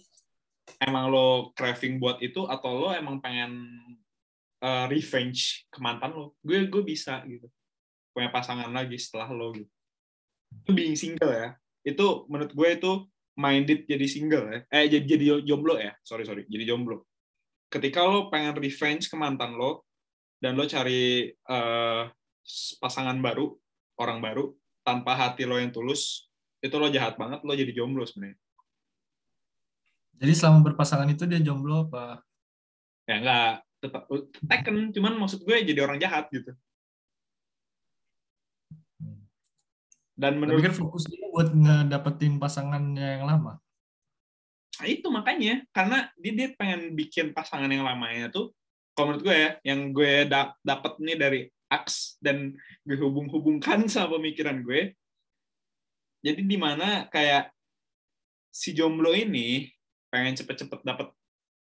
Speaker 1: emang lo craving buat itu atau lo emang pengen eh, revenge ke mantan lo? Gue gue bisa gitu punya pasangan lagi setelah lo gitu. Itu being single ya. Itu menurut gue itu minded jadi single ya. Eh jadi jadi jomblo ya. Sorry sorry, jadi jomblo. Ketika lo pengen revenge ke mantan lo dan lo cari eh, pasangan baru, orang baru tanpa hati lo yang tulus, itu lo jahat banget, lo jadi jomblo sebenarnya.
Speaker 2: Jadi selama berpasangan itu dia jomblo apa?
Speaker 1: Ya enggak tetap taken, cuman maksud gue jadi orang jahat gitu. Dan menurut
Speaker 2: kan fokus dia buat ngedapetin pasangannya yang lama.
Speaker 1: Nah, itu makanya karena dia, dia pengen bikin pasangan yang lamanya tuh kalau menurut gue ya yang gue da dapet nih dari aks dan gue hubung-hubungkan sama pemikiran gue jadi di mana kayak si jomblo ini pengen cepet-cepet dapet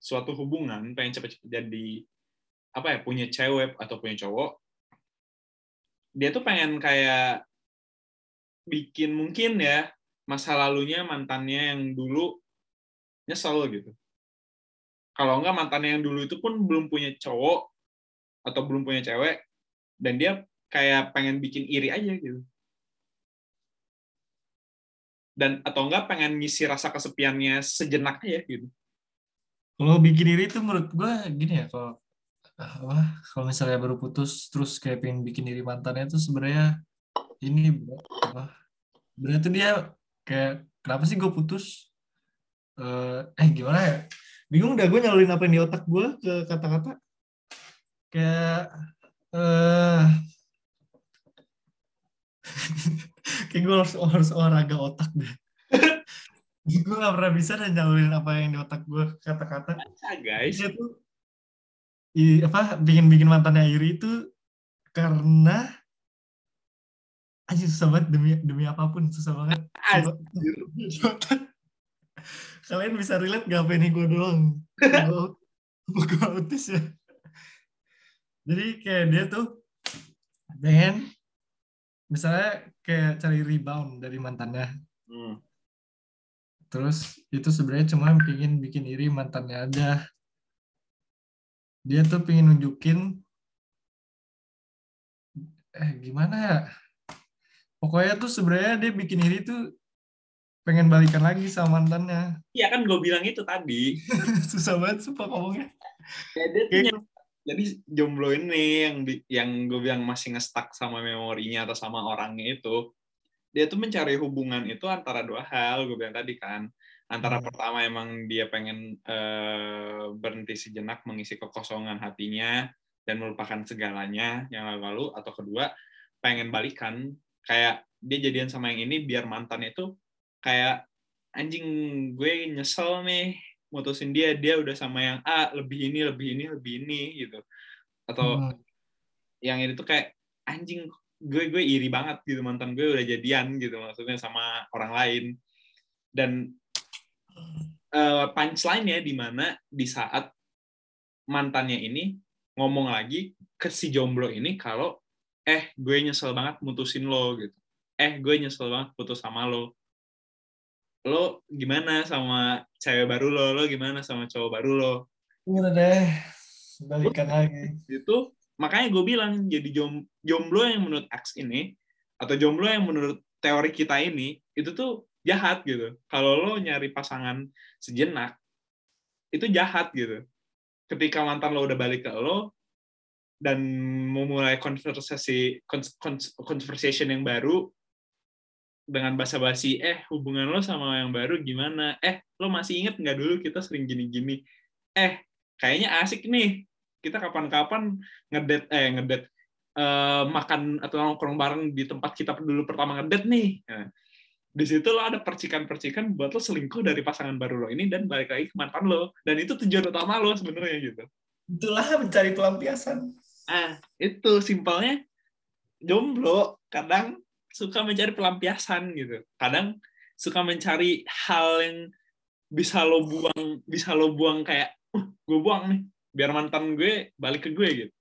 Speaker 1: suatu hubungan pengen cepet-cepet jadi apa ya punya cewek atau punya cowok dia tuh pengen kayak bikin mungkin ya masa lalunya mantannya yang dulu nyesel gitu. Kalau enggak mantannya yang dulu itu pun belum punya cowok atau belum punya cewek dan dia kayak pengen bikin iri aja gitu. Dan atau enggak pengen ngisi rasa kesepiannya sejenak aja gitu.
Speaker 2: Kalau bikin diri itu menurut gue gini ya, kalau apa, kalau misalnya baru putus terus kayak pengen bikin diri mantannya itu sebenarnya ini apa? Sebenarnya tuh dia kayak kenapa sih gue putus? Eh, eh gimana ya? Bingung dah gue nyalurin apa yang di otak gue ke kata-kata. Kayak eh kayak gue harus, harus olahraga otak deh. gue gak pernah bisa dan nyalurin apa yang di otak gue kata-kata.
Speaker 1: Guys.
Speaker 2: dia tuh i, apa bikin bikin mantannya iri itu karena aja susah banget demi demi apa pun susah banget. Kalian bisa relate gak apa ini gue doang? Gue gue autis ya. Jadi kayak dia tuh pengen misalnya kayak cari rebound dari mantannya
Speaker 1: Hmm.
Speaker 2: Terus itu sebenarnya cuma pingin bikin iri mantannya aja. Dia tuh pingin nunjukin eh gimana ya? Pokoknya tuh sebenarnya dia bikin iri tuh pengen balikan lagi sama mantannya.
Speaker 1: Iya kan gue bilang itu tadi.
Speaker 2: Susah banget sumpah ngomongnya.
Speaker 1: Kayak dia tuh jadi jomblo ini yang yang gue bilang masih ngestak sama memorinya atau sama orangnya itu dia tuh mencari hubungan itu antara dua hal gue bilang tadi kan. Antara
Speaker 2: Hmm.
Speaker 1: pertama emang dia pengen eh, berhenti sejenak mengisi kekosongan hatinya dan melupakan segalanya yang lalu-lalu atau kedua pengen balikan. Kayak dia jadian sama yang ini biar mantannya itu kayak anjing gue nyesel nih mutusin dia dia udah sama yang A lebih ini lebih ini lebih ini gitu. Atau
Speaker 2: Hmm.
Speaker 1: yang ini tuh kayak anjing gue gue iri banget gitu mantan gue udah jadian gitu maksudnya sama orang lain. Dan uh, punchline-nya di mana di saat mantannya ini ngomong lagi ke si jomblo ini kalau eh gue nyesel banget mutusin lo gitu. Eh gue nyesel banget putus sama lo lo gimana sama cewek baru lo lo gimana sama cowok baru lo
Speaker 2: Udah deh. Balikan lagi.
Speaker 1: itu makanya gue bilang jadi jom, jomblo yang menurut X ini atau jomblo yang menurut teori kita ini itu tuh jahat gitu kalau lo nyari pasangan sejenak itu jahat gitu ketika mantan lo udah balik ke lo dan memulai konversasi conversation yang baru dengan basa-basi eh hubungan lo sama yang baru gimana? Eh lo masih inget nggak dulu kita sering gini-gini? Eh kayaknya asik nih. Kita kapan-kapan ngedet eh ngedet eh, makan atau nongkrong bareng di tempat kita dulu pertama ngedet nih. Nah, di situ lo ada percikan-percikan buat lo selingkuh dari pasangan baru lo ini dan balik lagi ke mantan lo. Dan itu tujuan utama lo sebenarnya gitu.
Speaker 2: Itulah mencari pelampiasan.
Speaker 1: ah itu simpelnya jomblo kadang suka mencari pelampiasan gitu. Kadang suka mencari hal yang bisa lo buang bisa lo buang kayak uh, gue buang nih biar mantan gue balik ke gue gitu.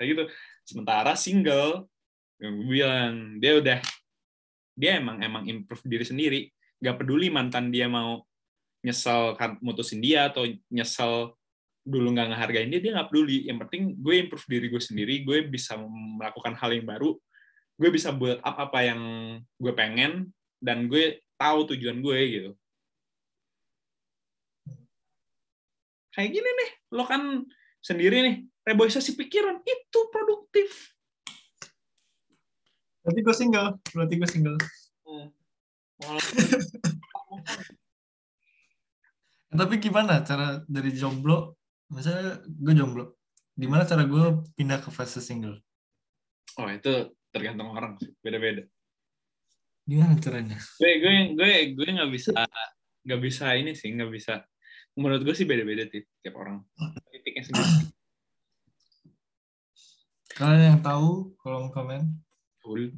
Speaker 1: Kayak gitu. Sementara single yang gue bilang dia udah dia emang emang improve diri sendiri. Nggak peduli mantan dia mau nyesel kan mutusin dia atau nyesel dulu nggak ngehargain dia dia nggak peduli. Yang penting gue improve diri gue sendiri gue bisa melakukan hal yang baru gue bisa buat apa apa yang gue pengen dan gue tahu tujuan gue gitu kayak gini nih lo kan sendiri nih reboisasi pikiran itu produktif
Speaker 2: Berarti gue single. Berarti gue single. Tapi gimana cara dari jomblo? Misalnya gue jomblo. Gimana cara gue pindah ke fase single?
Speaker 1: oh itu tergantung orang sih beda-beda
Speaker 2: Gimana caranya?
Speaker 1: gue gue gue gue nggak bisa nggak bisa ini sih nggak bisa menurut gue sih beda-beda sih tiap orang titiknya sendiri
Speaker 2: Kalian yang tahu, kolom komen.
Speaker 1: Full.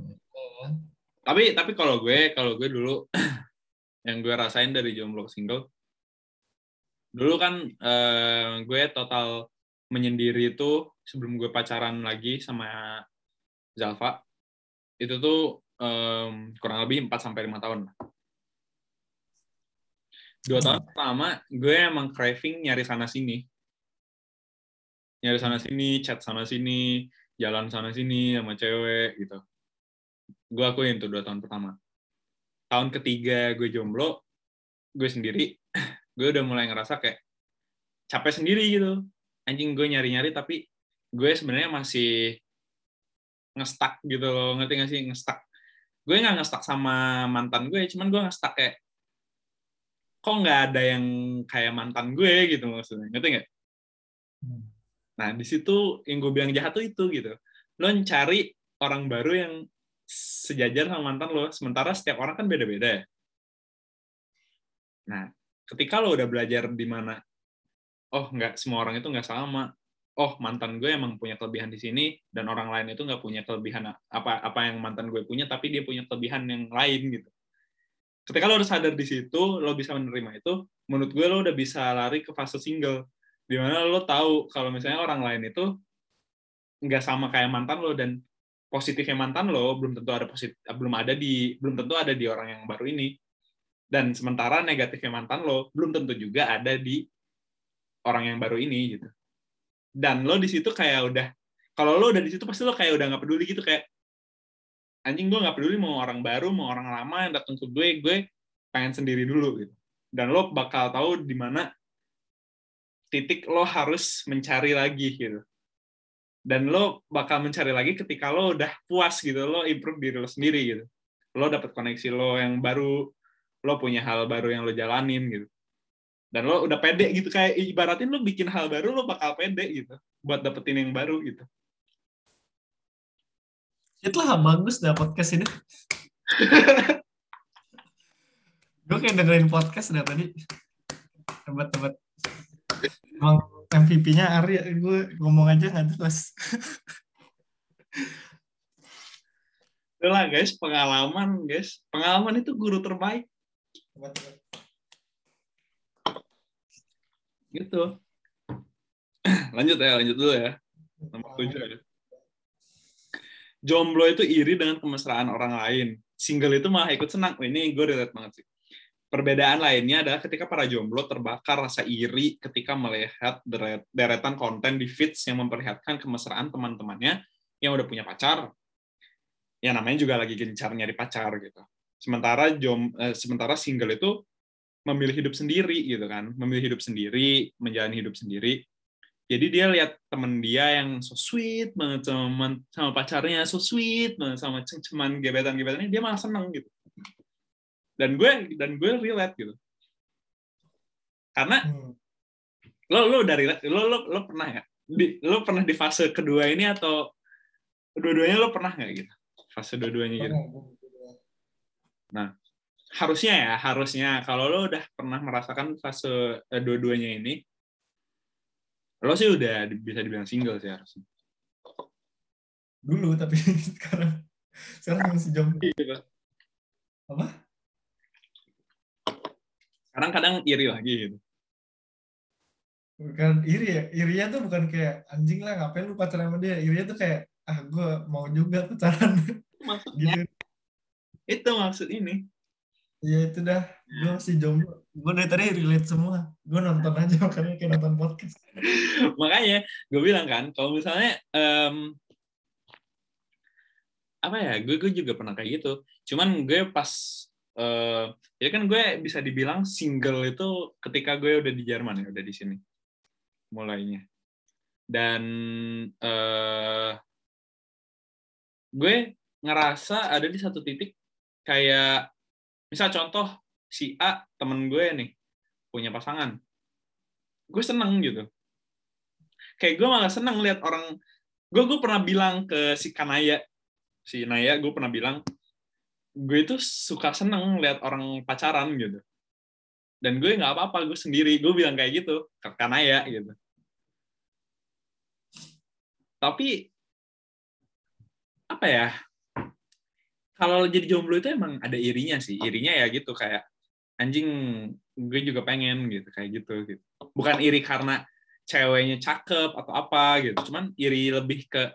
Speaker 1: tapi tapi kalau gue kalau gue dulu yang gue rasain dari jomblo single dulu kan eh, gue total menyendiri itu sebelum gue pacaran lagi sama Zalfa itu tuh em, kurang lebih 4 sampai lima tahun. Dua tahun pertama gue emang craving nyari sana sini. Nyari sana sini chat sana sini jalan sana sini sama cewek gitu. Gue akuin tuh dua tahun pertama. Tahun ketiga gue jomblo gue sendiri gue udah mulai ngerasa kayak capek sendiri gitu. Anjing gue nyari-nyari tapi gue sebenarnya masih ngestak gitu loh ngerti gak sih? Ngestak gue nggak ngestak sama mantan gue cuman gue ngestak kayak kok nggak ada yang kayak mantan gue gitu maksudnya ngerti nggak nah di situ yang gue bilang jahat tuh itu gitu. Lo cari orang baru yang sejajar sama mantan lo sementara setiap orang kan beda-beda. Ya nah ketika lo udah belajar di mana oh nggak semua orang itu nggak sama oh mantan gue emang punya kelebihan di sini dan orang lain itu nggak punya kelebihan apa apa yang mantan gue punya tapi dia punya kelebihan yang lain gitu. Ketika lo udah sadar di situ lo bisa menerima itu menurut gue lo udah bisa lari ke fase single di mana lo tahu kalau misalnya orang lain itu nggak sama kayak mantan lo dan positifnya mantan lo belum tentu ada positif belum ada di belum tentu ada di orang yang baru ini. Dan sementara negatifnya mantan lo belum tentu juga ada di orang yang baru ini gitu dan lo di situ kayak udah kalau lo udah di situ pasti lo kayak udah nggak peduli gitu kayak anjing gue nggak peduli mau orang baru mau orang lama yang datang ke gue gue pengen sendiri dulu gitu. Dan lo bakal tahu di mana titik lo harus mencari lagi gitu. Dan lo bakal mencari lagi ketika lo udah puas gitu lo improve diri lo sendiri gitu. Lo dapet koneksi lo yang baru lo punya hal baru yang lo jalanin gitu dan lo udah pede gitu kayak ibaratin lo bikin hal baru lo bakal pede gitu buat dapetin yang baru gitu
Speaker 2: Itulah bagus dah podcast ini. gue kayak dengerin podcast dah tadi. Hebat-hebat. Emang MVP-nya Ari, gue ngomong aja nggak jelas.
Speaker 1: Itulah guys, pengalaman guys. Pengalaman itu guru terbaik.
Speaker 2: Hebat-hebat.
Speaker 1: Gitu. lanjut ya, lanjut dulu ya. Nomor tujuh ya. Jomblo itu iri dengan kemesraan orang lain. Single itu malah ikut senang. Ini gue relate banget sih. Perbedaan lainnya adalah ketika para jomblo terbakar rasa iri ketika melihat deret- deretan konten di feeds yang memperlihatkan kemesraan teman-temannya yang udah punya pacar. Ya namanya juga lagi gencar nyari pacar gitu. Sementara jom eh, sementara single itu memilih hidup sendiri gitu kan, memilih hidup sendiri, menjalani hidup sendiri. Jadi dia lihat temen dia yang so sweet banget sama sama pacarnya so sweet banget sama ceng-ceman gebetan gebetannya dia malah seneng gitu. Dan gue dan gue relate gitu. Karena
Speaker 2: Hmm.
Speaker 1: lo lo dari lo lo lo pernah nggak? Di, lo pernah di fase kedua ini atau dua-duanya lo pernah nggak gitu? Fase dua-duanya gitu harusnya ya harusnya kalau lo udah pernah merasakan fase eh, dua-duanya ini lo sih udah bisa dibilang single sih harusnya
Speaker 2: Dulu tapi sekarang sekarang masih jomblo.
Speaker 1: Gitu.
Speaker 2: Apa?
Speaker 1: sekarang kadang iri lagi gitu
Speaker 2: Bukan iri ya. Irinya tuh bukan kayak anjing lah ngapain lu pacaran sama dia. Irinya tuh kayak ah gue mau juga pacaran
Speaker 1: maksudnya
Speaker 2: gitu.
Speaker 1: itu maksud ini
Speaker 2: Ya itu dah. Gue masih jomblo. Gue dari tadi relate semua. Gue nonton aja makanya kayak nonton podcast.
Speaker 1: makanya gue bilang kan kalau misalnya em, apa ya gue gue juga pernah kayak gitu cuman gue pas eh ya kan gue bisa dibilang single itu ketika gue udah di Jerman ya udah di sini mulainya dan eh gue ngerasa ada di satu titik kayak misal contoh si A temen gue nih punya pasangan. Gue seneng gitu. Kayak gue malah seneng lihat orang gue gue pernah bilang ke si Kanaya. Si Naya gue pernah bilang gue itu suka seneng lihat orang pacaran gitu. Dan gue nggak apa-apa gue sendiri. Gue bilang kayak gitu ke Kanaya gitu. Tapi apa ya kalau jadi jomblo itu emang ada irinya sih. Irinya ya gitu kayak anjing gue juga pengen gitu kayak gitu gitu. Bukan iri karena ceweknya cakep atau apa gitu. Cuman iri lebih ke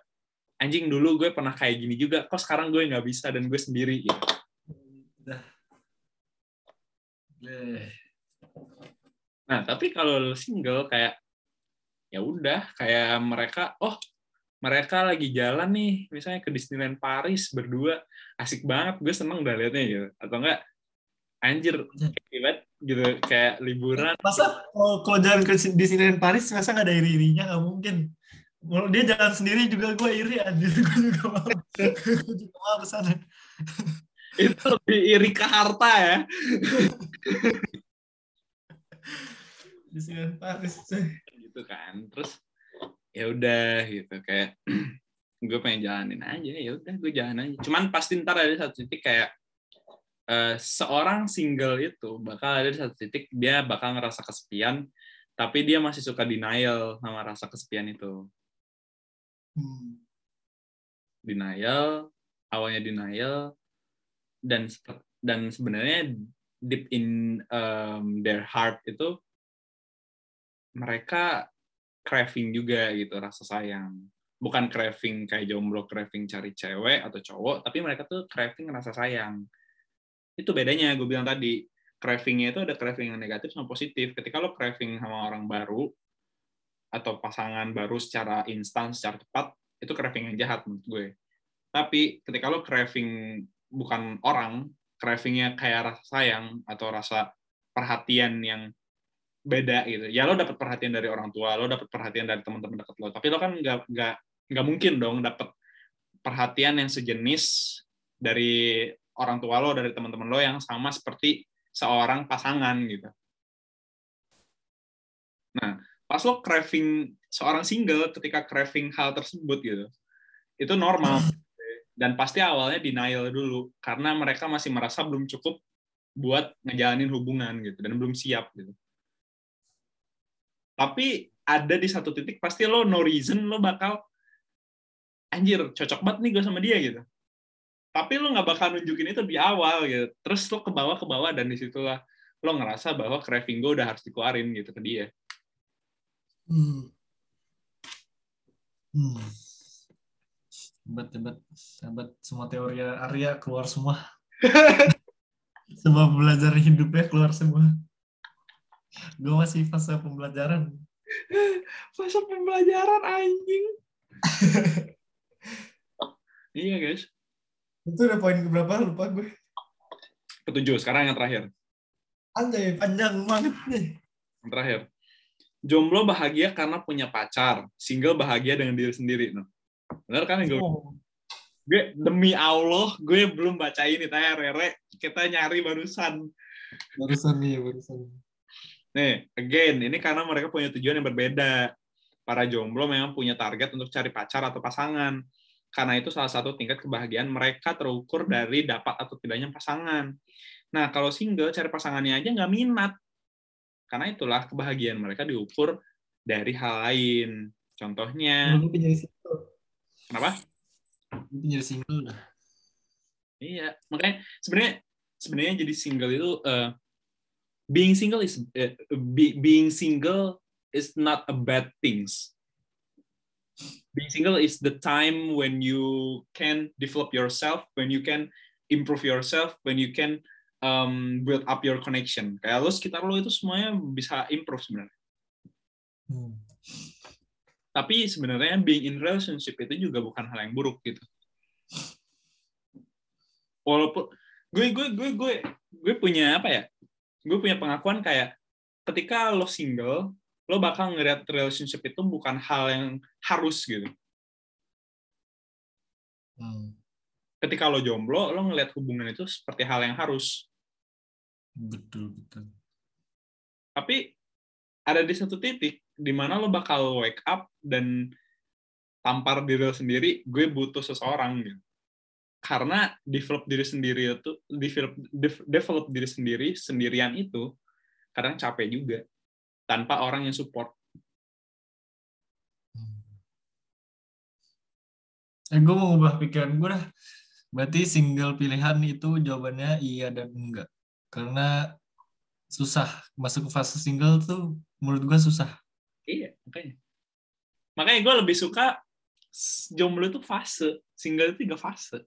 Speaker 1: anjing dulu gue pernah kayak gini juga kok sekarang gue nggak bisa dan gue sendiri gitu. Nah tapi kalau single kayak ya udah kayak mereka oh mereka lagi jalan nih misalnya ke Disneyland Paris berdua asik banget gue seneng udah liatnya gitu atau enggak anjir hebat gitu kayak liburan
Speaker 2: Masa kalau kalau jalan ke Disneyland Paris masa nggak ada iri-irinya nggak mungkin. Kalau dia jalan sendiri juga gue iri anjir gue juga mau. gue juga mau ke sana.
Speaker 1: itu lebih iri ke harta ya
Speaker 2: Disneyland Paris.
Speaker 1: gitu kan terus ya udah gitu. Kayak gue pengen jalanin aja ya udah gue jalan aja. Cuman pasti ntar ada satu titik kayak eh, seorang single itu bakal ada di satu titik dia bakal ngerasa kesepian tapi dia masih suka denial sama rasa kesepian itu.
Speaker 2: Hmm.
Speaker 1: denial awalnya denial dan dan sebenarnya deep in um, their heart itu mereka craving juga gitu rasa sayang. Bukan craving kayak jomblo craving cari cewek atau cowok tapi mereka tuh craving rasa sayang. Itu bedanya gue bilang tadi cravingnya itu ada craving yang negatif sama positif. Ketika lo craving sama orang baru atau pasangan baru secara instan secara cepat itu craving yang jahat menurut gue. Tapi ketika lo craving bukan orang cravingnya kayak rasa sayang atau rasa perhatian yang beda gitu. Ya lo dapat perhatian dari orang tua lo dapat perhatian dari teman-teman dekat lo. Tapi lo kan nggak nggak nggak mungkin dong dapat perhatian yang sejenis dari orang tua lo dari teman-teman lo yang sama seperti seorang pasangan gitu. Nah pas lo craving seorang single ketika craving hal tersebut gitu itu normal. Dan pasti awalnya denial dulu karena mereka masih merasa belum cukup buat ngejalanin hubungan gitu dan belum siap gitu tapi ada di satu titik pasti lo no reason lo bakal anjir cocok banget nih gue sama dia gitu tapi lo nggak bakal nunjukin itu di awal gitu terus lo ke bawah ke bawah dan di situlah lo ngerasa bahwa craving gue udah harus dikeluarin gitu ke dia
Speaker 2: Hmm. Hmm. Hebat, hebat. Hebat. Semua teori Arya keluar semua. semua pembelajaran hidupnya keluar semua. Gue masih fase pembelajaran.
Speaker 1: fase pembelajaran anjing iya guys
Speaker 2: Itu udah poin berapa? Lupa gue.
Speaker 1: ketujuh sekarang yang terakhir
Speaker 2: Anjay, panjang banget nih.
Speaker 1: yang terakhir jomblo bahagia karena punya pacar, single bahagia dengan diri sendiri. No. Benar kan yang gue
Speaker 2: Oh,
Speaker 1: gue demi Allah gue belum baca ini tanya Rere kita nyari barusan
Speaker 2: barusan nih, barusan.
Speaker 1: Nih again ini karena mereka punya tujuan yang berbeda. Para jomblo memang punya target untuk cari pacar atau pasangan. Karena itu salah satu tingkat kebahagiaan mereka terukur dari dapat atau tidaknya pasangan. Nah kalau single cari pasangannya aja nggak minat. Karena itulah kebahagiaan mereka diukur dari hal lain. Contohnya
Speaker 2: jadi single.
Speaker 1: kenapa?
Speaker 2: Pengen jadi single.
Speaker 1: Iya, makanya sebenarnya sebenarnya jadi single itu eh, being single is eh, be- being single is not a bad things. Being single is the time when you can develop yourself, when you can improve yourself, when you can um, build up your connection. Kayak lo sekitar lo itu semuanya bisa improve sebenarnya.
Speaker 2: Hmm.
Speaker 1: Tapi sebenarnya being in relationship itu juga bukan hal yang buruk gitu. Walaupun gue gue gue gue gue punya apa ya? Gue punya pengakuan kayak ketika lo single, lo bakal ngeliat relationship itu bukan hal yang harus gitu.
Speaker 2: Hmm.
Speaker 1: Ketika lo jomblo, lo ngeliat hubungan itu seperti hal yang harus.
Speaker 2: Betul, betul.
Speaker 1: Tapi ada di satu titik di mana lo bakal wake up dan tampar diri lo sendiri, gue butuh seseorang gitu. Karena develop diri sendiri itu develop dev- develop diri sendiri sendirian itu kadang capek juga tanpa orang yang support.
Speaker 2: Eh, gue mau ubah pikiran gue dah. Berarti single pilihan itu jawabannya iya dan enggak. Karena susah. Masuk ke fase single tuh menurut gue susah.
Speaker 1: Iya, makanya. Makanya gue lebih suka jomblo itu fase, single itu tiga fase.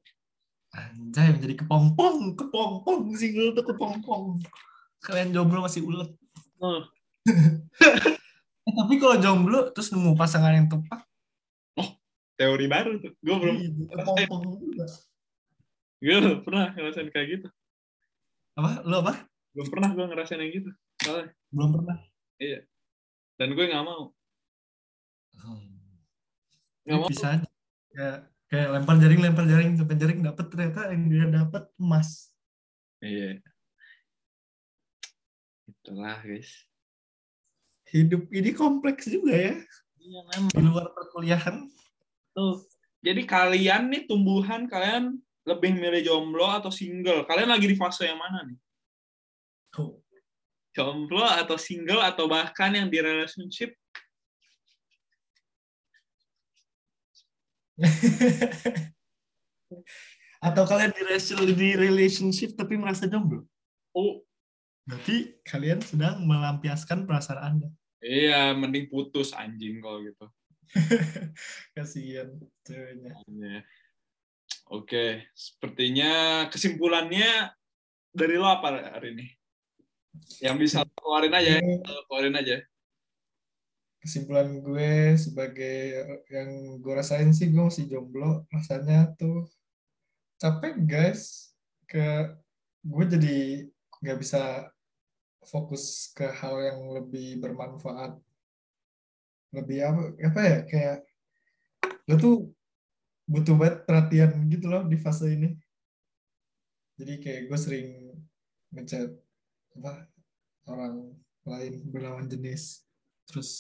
Speaker 2: Anjay, menjadi kepompong. Kepompong. Single tuh kepompong. Kalian jomblo masih ulet.
Speaker 1: Oh,
Speaker 2: Eh, tapi kalau jomblo terus nemu pasangan yang tepat,
Speaker 1: teori baru tuh. Gue belum,
Speaker 2: iya, kepompong juga.
Speaker 1: gue belum pernah ngerasain kayak gitu.
Speaker 2: Apa? Lu apa?
Speaker 1: Belum pernah gue ngerasain yang gitu. Soalnya.
Speaker 2: Belum pernah.
Speaker 1: Dan gue nggak mau.
Speaker 2: Hmm.
Speaker 1: Nggak mau.
Speaker 2: Bisa aja. Kayak, kayak lempar jaring, lempar jaring, lempar jaring dapet ternyata yang dia dapat emas.
Speaker 1: Iya. Itulah guys.
Speaker 2: Hidup ini kompleks juga ya.
Speaker 1: Iya memang.
Speaker 2: Di luar perkuliahan.
Speaker 1: Tuh. Jadi kalian nih tumbuhan kalian lebih milih jomblo atau single? Kalian lagi di fase yang mana nih?
Speaker 2: Tuh.
Speaker 1: Jomblo atau single atau bahkan yang di relationship?
Speaker 2: Atau kalian di, relation- di relationship tapi merasa jomblo.
Speaker 1: Oh,
Speaker 2: Berarti kalian sedang melampiaskan perasaan Anda.
Speaker 1: iya, mending putus anjing kalau gitu.
Speaker 2: Kasihan ceweknya.
Speaker 1: Iya. Oke, sepertinya kesimpulannya dari lo apa hari ini? Yang bisa keluarin aja, lo keluarin aja.
Speaker 2: Kesimpulan gue sebagai yang gue rasain sih gue masih jomblo rasanya tuh. Capek guys ke gue jadi nggak bisa fokus ke hal yang lebih bermanfaat. Lebih apa apa ya kayak lo tuh butuh banget perhatian gitu loh di fase ini. Jadi kayak gue sering ngechat apa orang lain berlawan jenis terus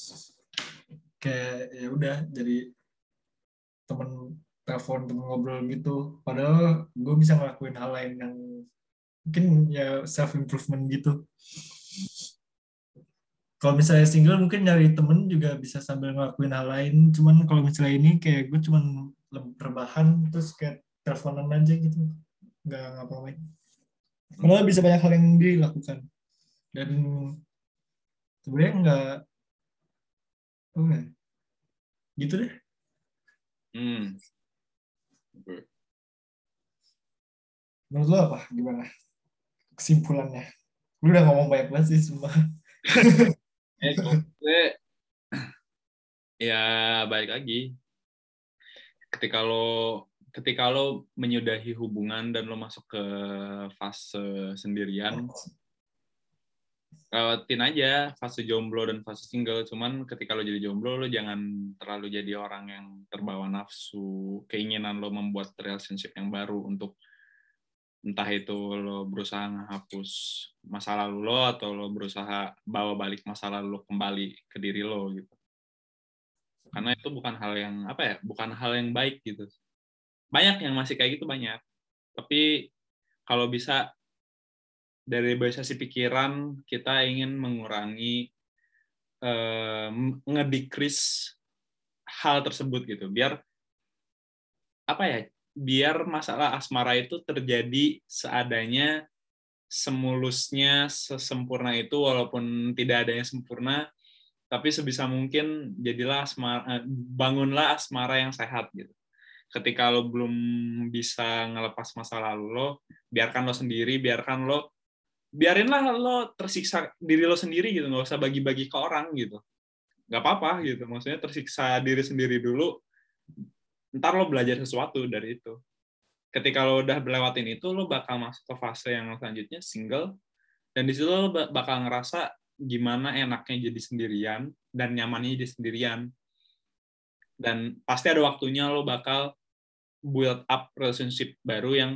Speaker 2: kayak ya udah jadi temen telepon temen ngobrol gitu. Padahal gue bisa ngelakuin hal lain yang mungkin ya self improvement gitu. Kalau misalnya single mungkin nyari temen juga bisa sambil ngelakuin hal lain. Cuman kalau misalnya ini kayak gue cuman rebahan terus kayak teleponan aja gitu. Nggak ngapain padahal bisa banyak hal yang dilakukan. Dan sebenarnya nggak oh ya gitu deh.
Speaker 1: Hmm.
Speaker 2: menurut lo apa? Gimana? Kesimpulannya. Lu udah ngomong banyak banget sih semua
Speaker 1: Eh, gue, ya balik lagi. Ketika lo ketika lo menyudahi hubungan dan lo masuk ke fase sendirian, lewatin aja fase jomblo dan fase single. Cuman ketika lo jadi jomblo lo jangan terlalu jadi orang yang terbawa nafsu. Keinginan lo membuat relationship yang baru untuk entah itu lo berusaha menghapus masa lalu lo atau lo berusaha bawa balik masa lalu lo kembali ke diri lo gitu. Karena itu bukan hal yang apa ya bukan hal yang baik gitu. Banyak yang masih kayak gitu banyak. Tapi kalau bisa dari sisi pikiran kita ingin mengurangi eh, ngedecrease hal tersebut gitu. Biar apa ya biar masalah asmara itu terjadi seadanya semulusnya sesempurna itu walaupun tidak ada yang sempurna tapi sebisa mungkin jadilah asmara bangunlah asmara yang sehat gitu. Ketika lo belum bisa ngelepas masa lalu lo biarkan lo sendiri biarkan lo biarinlah lo tersiksa diri lo sendiri gitu nggak usah bagi-bagi ke orang gitu. Nggak apa-apa gitu maksudnya tersiksa diri sendiri dulu ntar lo belajar sesuatu dari itu. Ketika lo udah melewatin itu lo bakal masuk ke fase yang selanjutnya single dan di situ lo bakal ngerasa gimana enaknya jadi sendirian dan nyamannya jadi sendirian. Dan pasti ada waktunya lo bakal build up relationship baru yang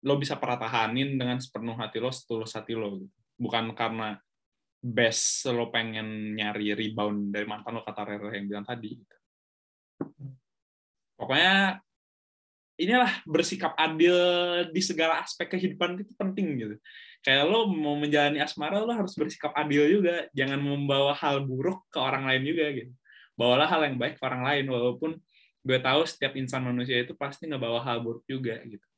Speaker 1: lo bisa pertahanin dengan sepenuh hati lo, setulus hati lo. Gitu. Bukan karena best lo pengen nyari rebound dari mantan lo kata Rere yang bilang tadi. Gitu. Pokoknya inilah bersikap adil di segala aspek kehidupan itu penting gitu. Kayak lo mau menjalani asmara lo harus bersikap adil juga, jangan membawa hal buruk ke orang lain juga gitu. Bawalah hal yang baik ke orang lain walaupun gue tahu setiap insan manusia itu pasti ngebawa hal buruk juga gitu.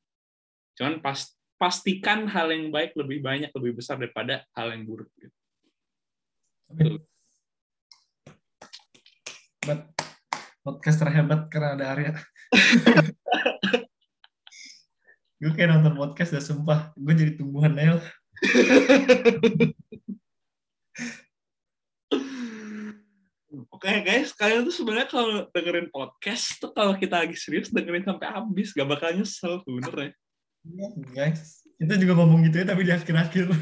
Speaker 1: Cuman pas, pastikan hal yang baik lebih banyak, lebih besar daripada hal yang buruk. Gitu.
Speaker 2: But, podcast terhebat karena ada Arya. gue kayak nonton podcast dah sumpah. Gue jadi tumbuhan Nel.
Speaker 1: Oke okay, guys, kalian tuh sebenarnya kalau dengerin podcast tuh kalau kita lagi serius dengerin sampai habis, gak bakal nyesel bener ya.
Speaker 2: Guys. Kita juga ngomong gitu ya, tapi di akhir-akhir.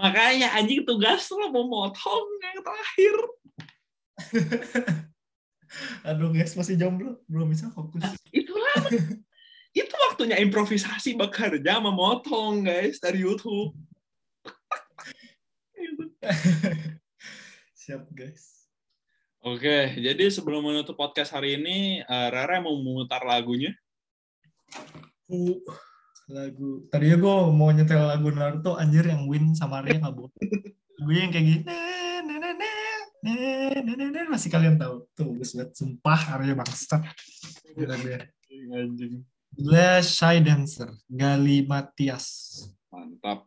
Speaker 1: Makanya anjing tugas lo mau motong yang terakhir.
Speaker 2: Aduh guys, masih jomblo. Belum bisa fokus.
Speaker 1: Nah, itulah. itu waktunya improvisasi bekerja memotong guys dari YouTube.
Speaker 2: Siap guys.
Speaker 1: Oke, jadi sebelum menutup podcast hari ini, uh, Rara mau memutar lagunya
Speaker 2: uh, lagu. Tadinya gue mau nyetel lagu Naruto anjir yang Win sama Arya nggak boleh. Lagunya yang kayak gini masih kalian tahu? Tuh bagus banget. Sumpah Arya bangsat. Gila anjing. Gila Shy Dancer. Gali Matias.
Speaker 1: Mantap.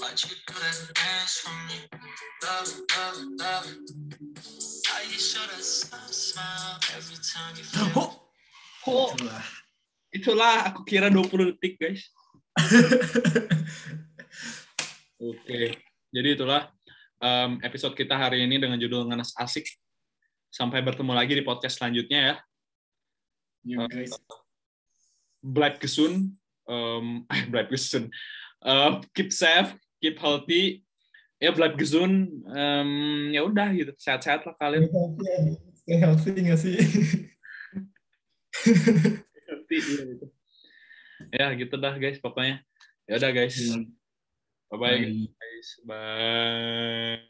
Speaker 1: Watch you me. Love love love oh. oh. Itulah. Itulah aku kira 20 detik, guys. Oke. Okay. Jadi itulah um, episode kita hari ini dengan judul Ngenes Asik. Sampai bertemu lagi di podcast selanjutnya ya.
Speaker 2: You guys. Uh,
Speaker 1: Black Gesun. Um, Black. Uh, keep safe, keep healthy ya blood gesund um, ya udah gitu. Sehat-sehat lah kalian.
Speaker 2: Stay healthy nggak sih?
Speaker 1: Healthy iya gitu. Ya gitu dah guys pokoknya. Ya udah guys. Bye bye. guys. Bye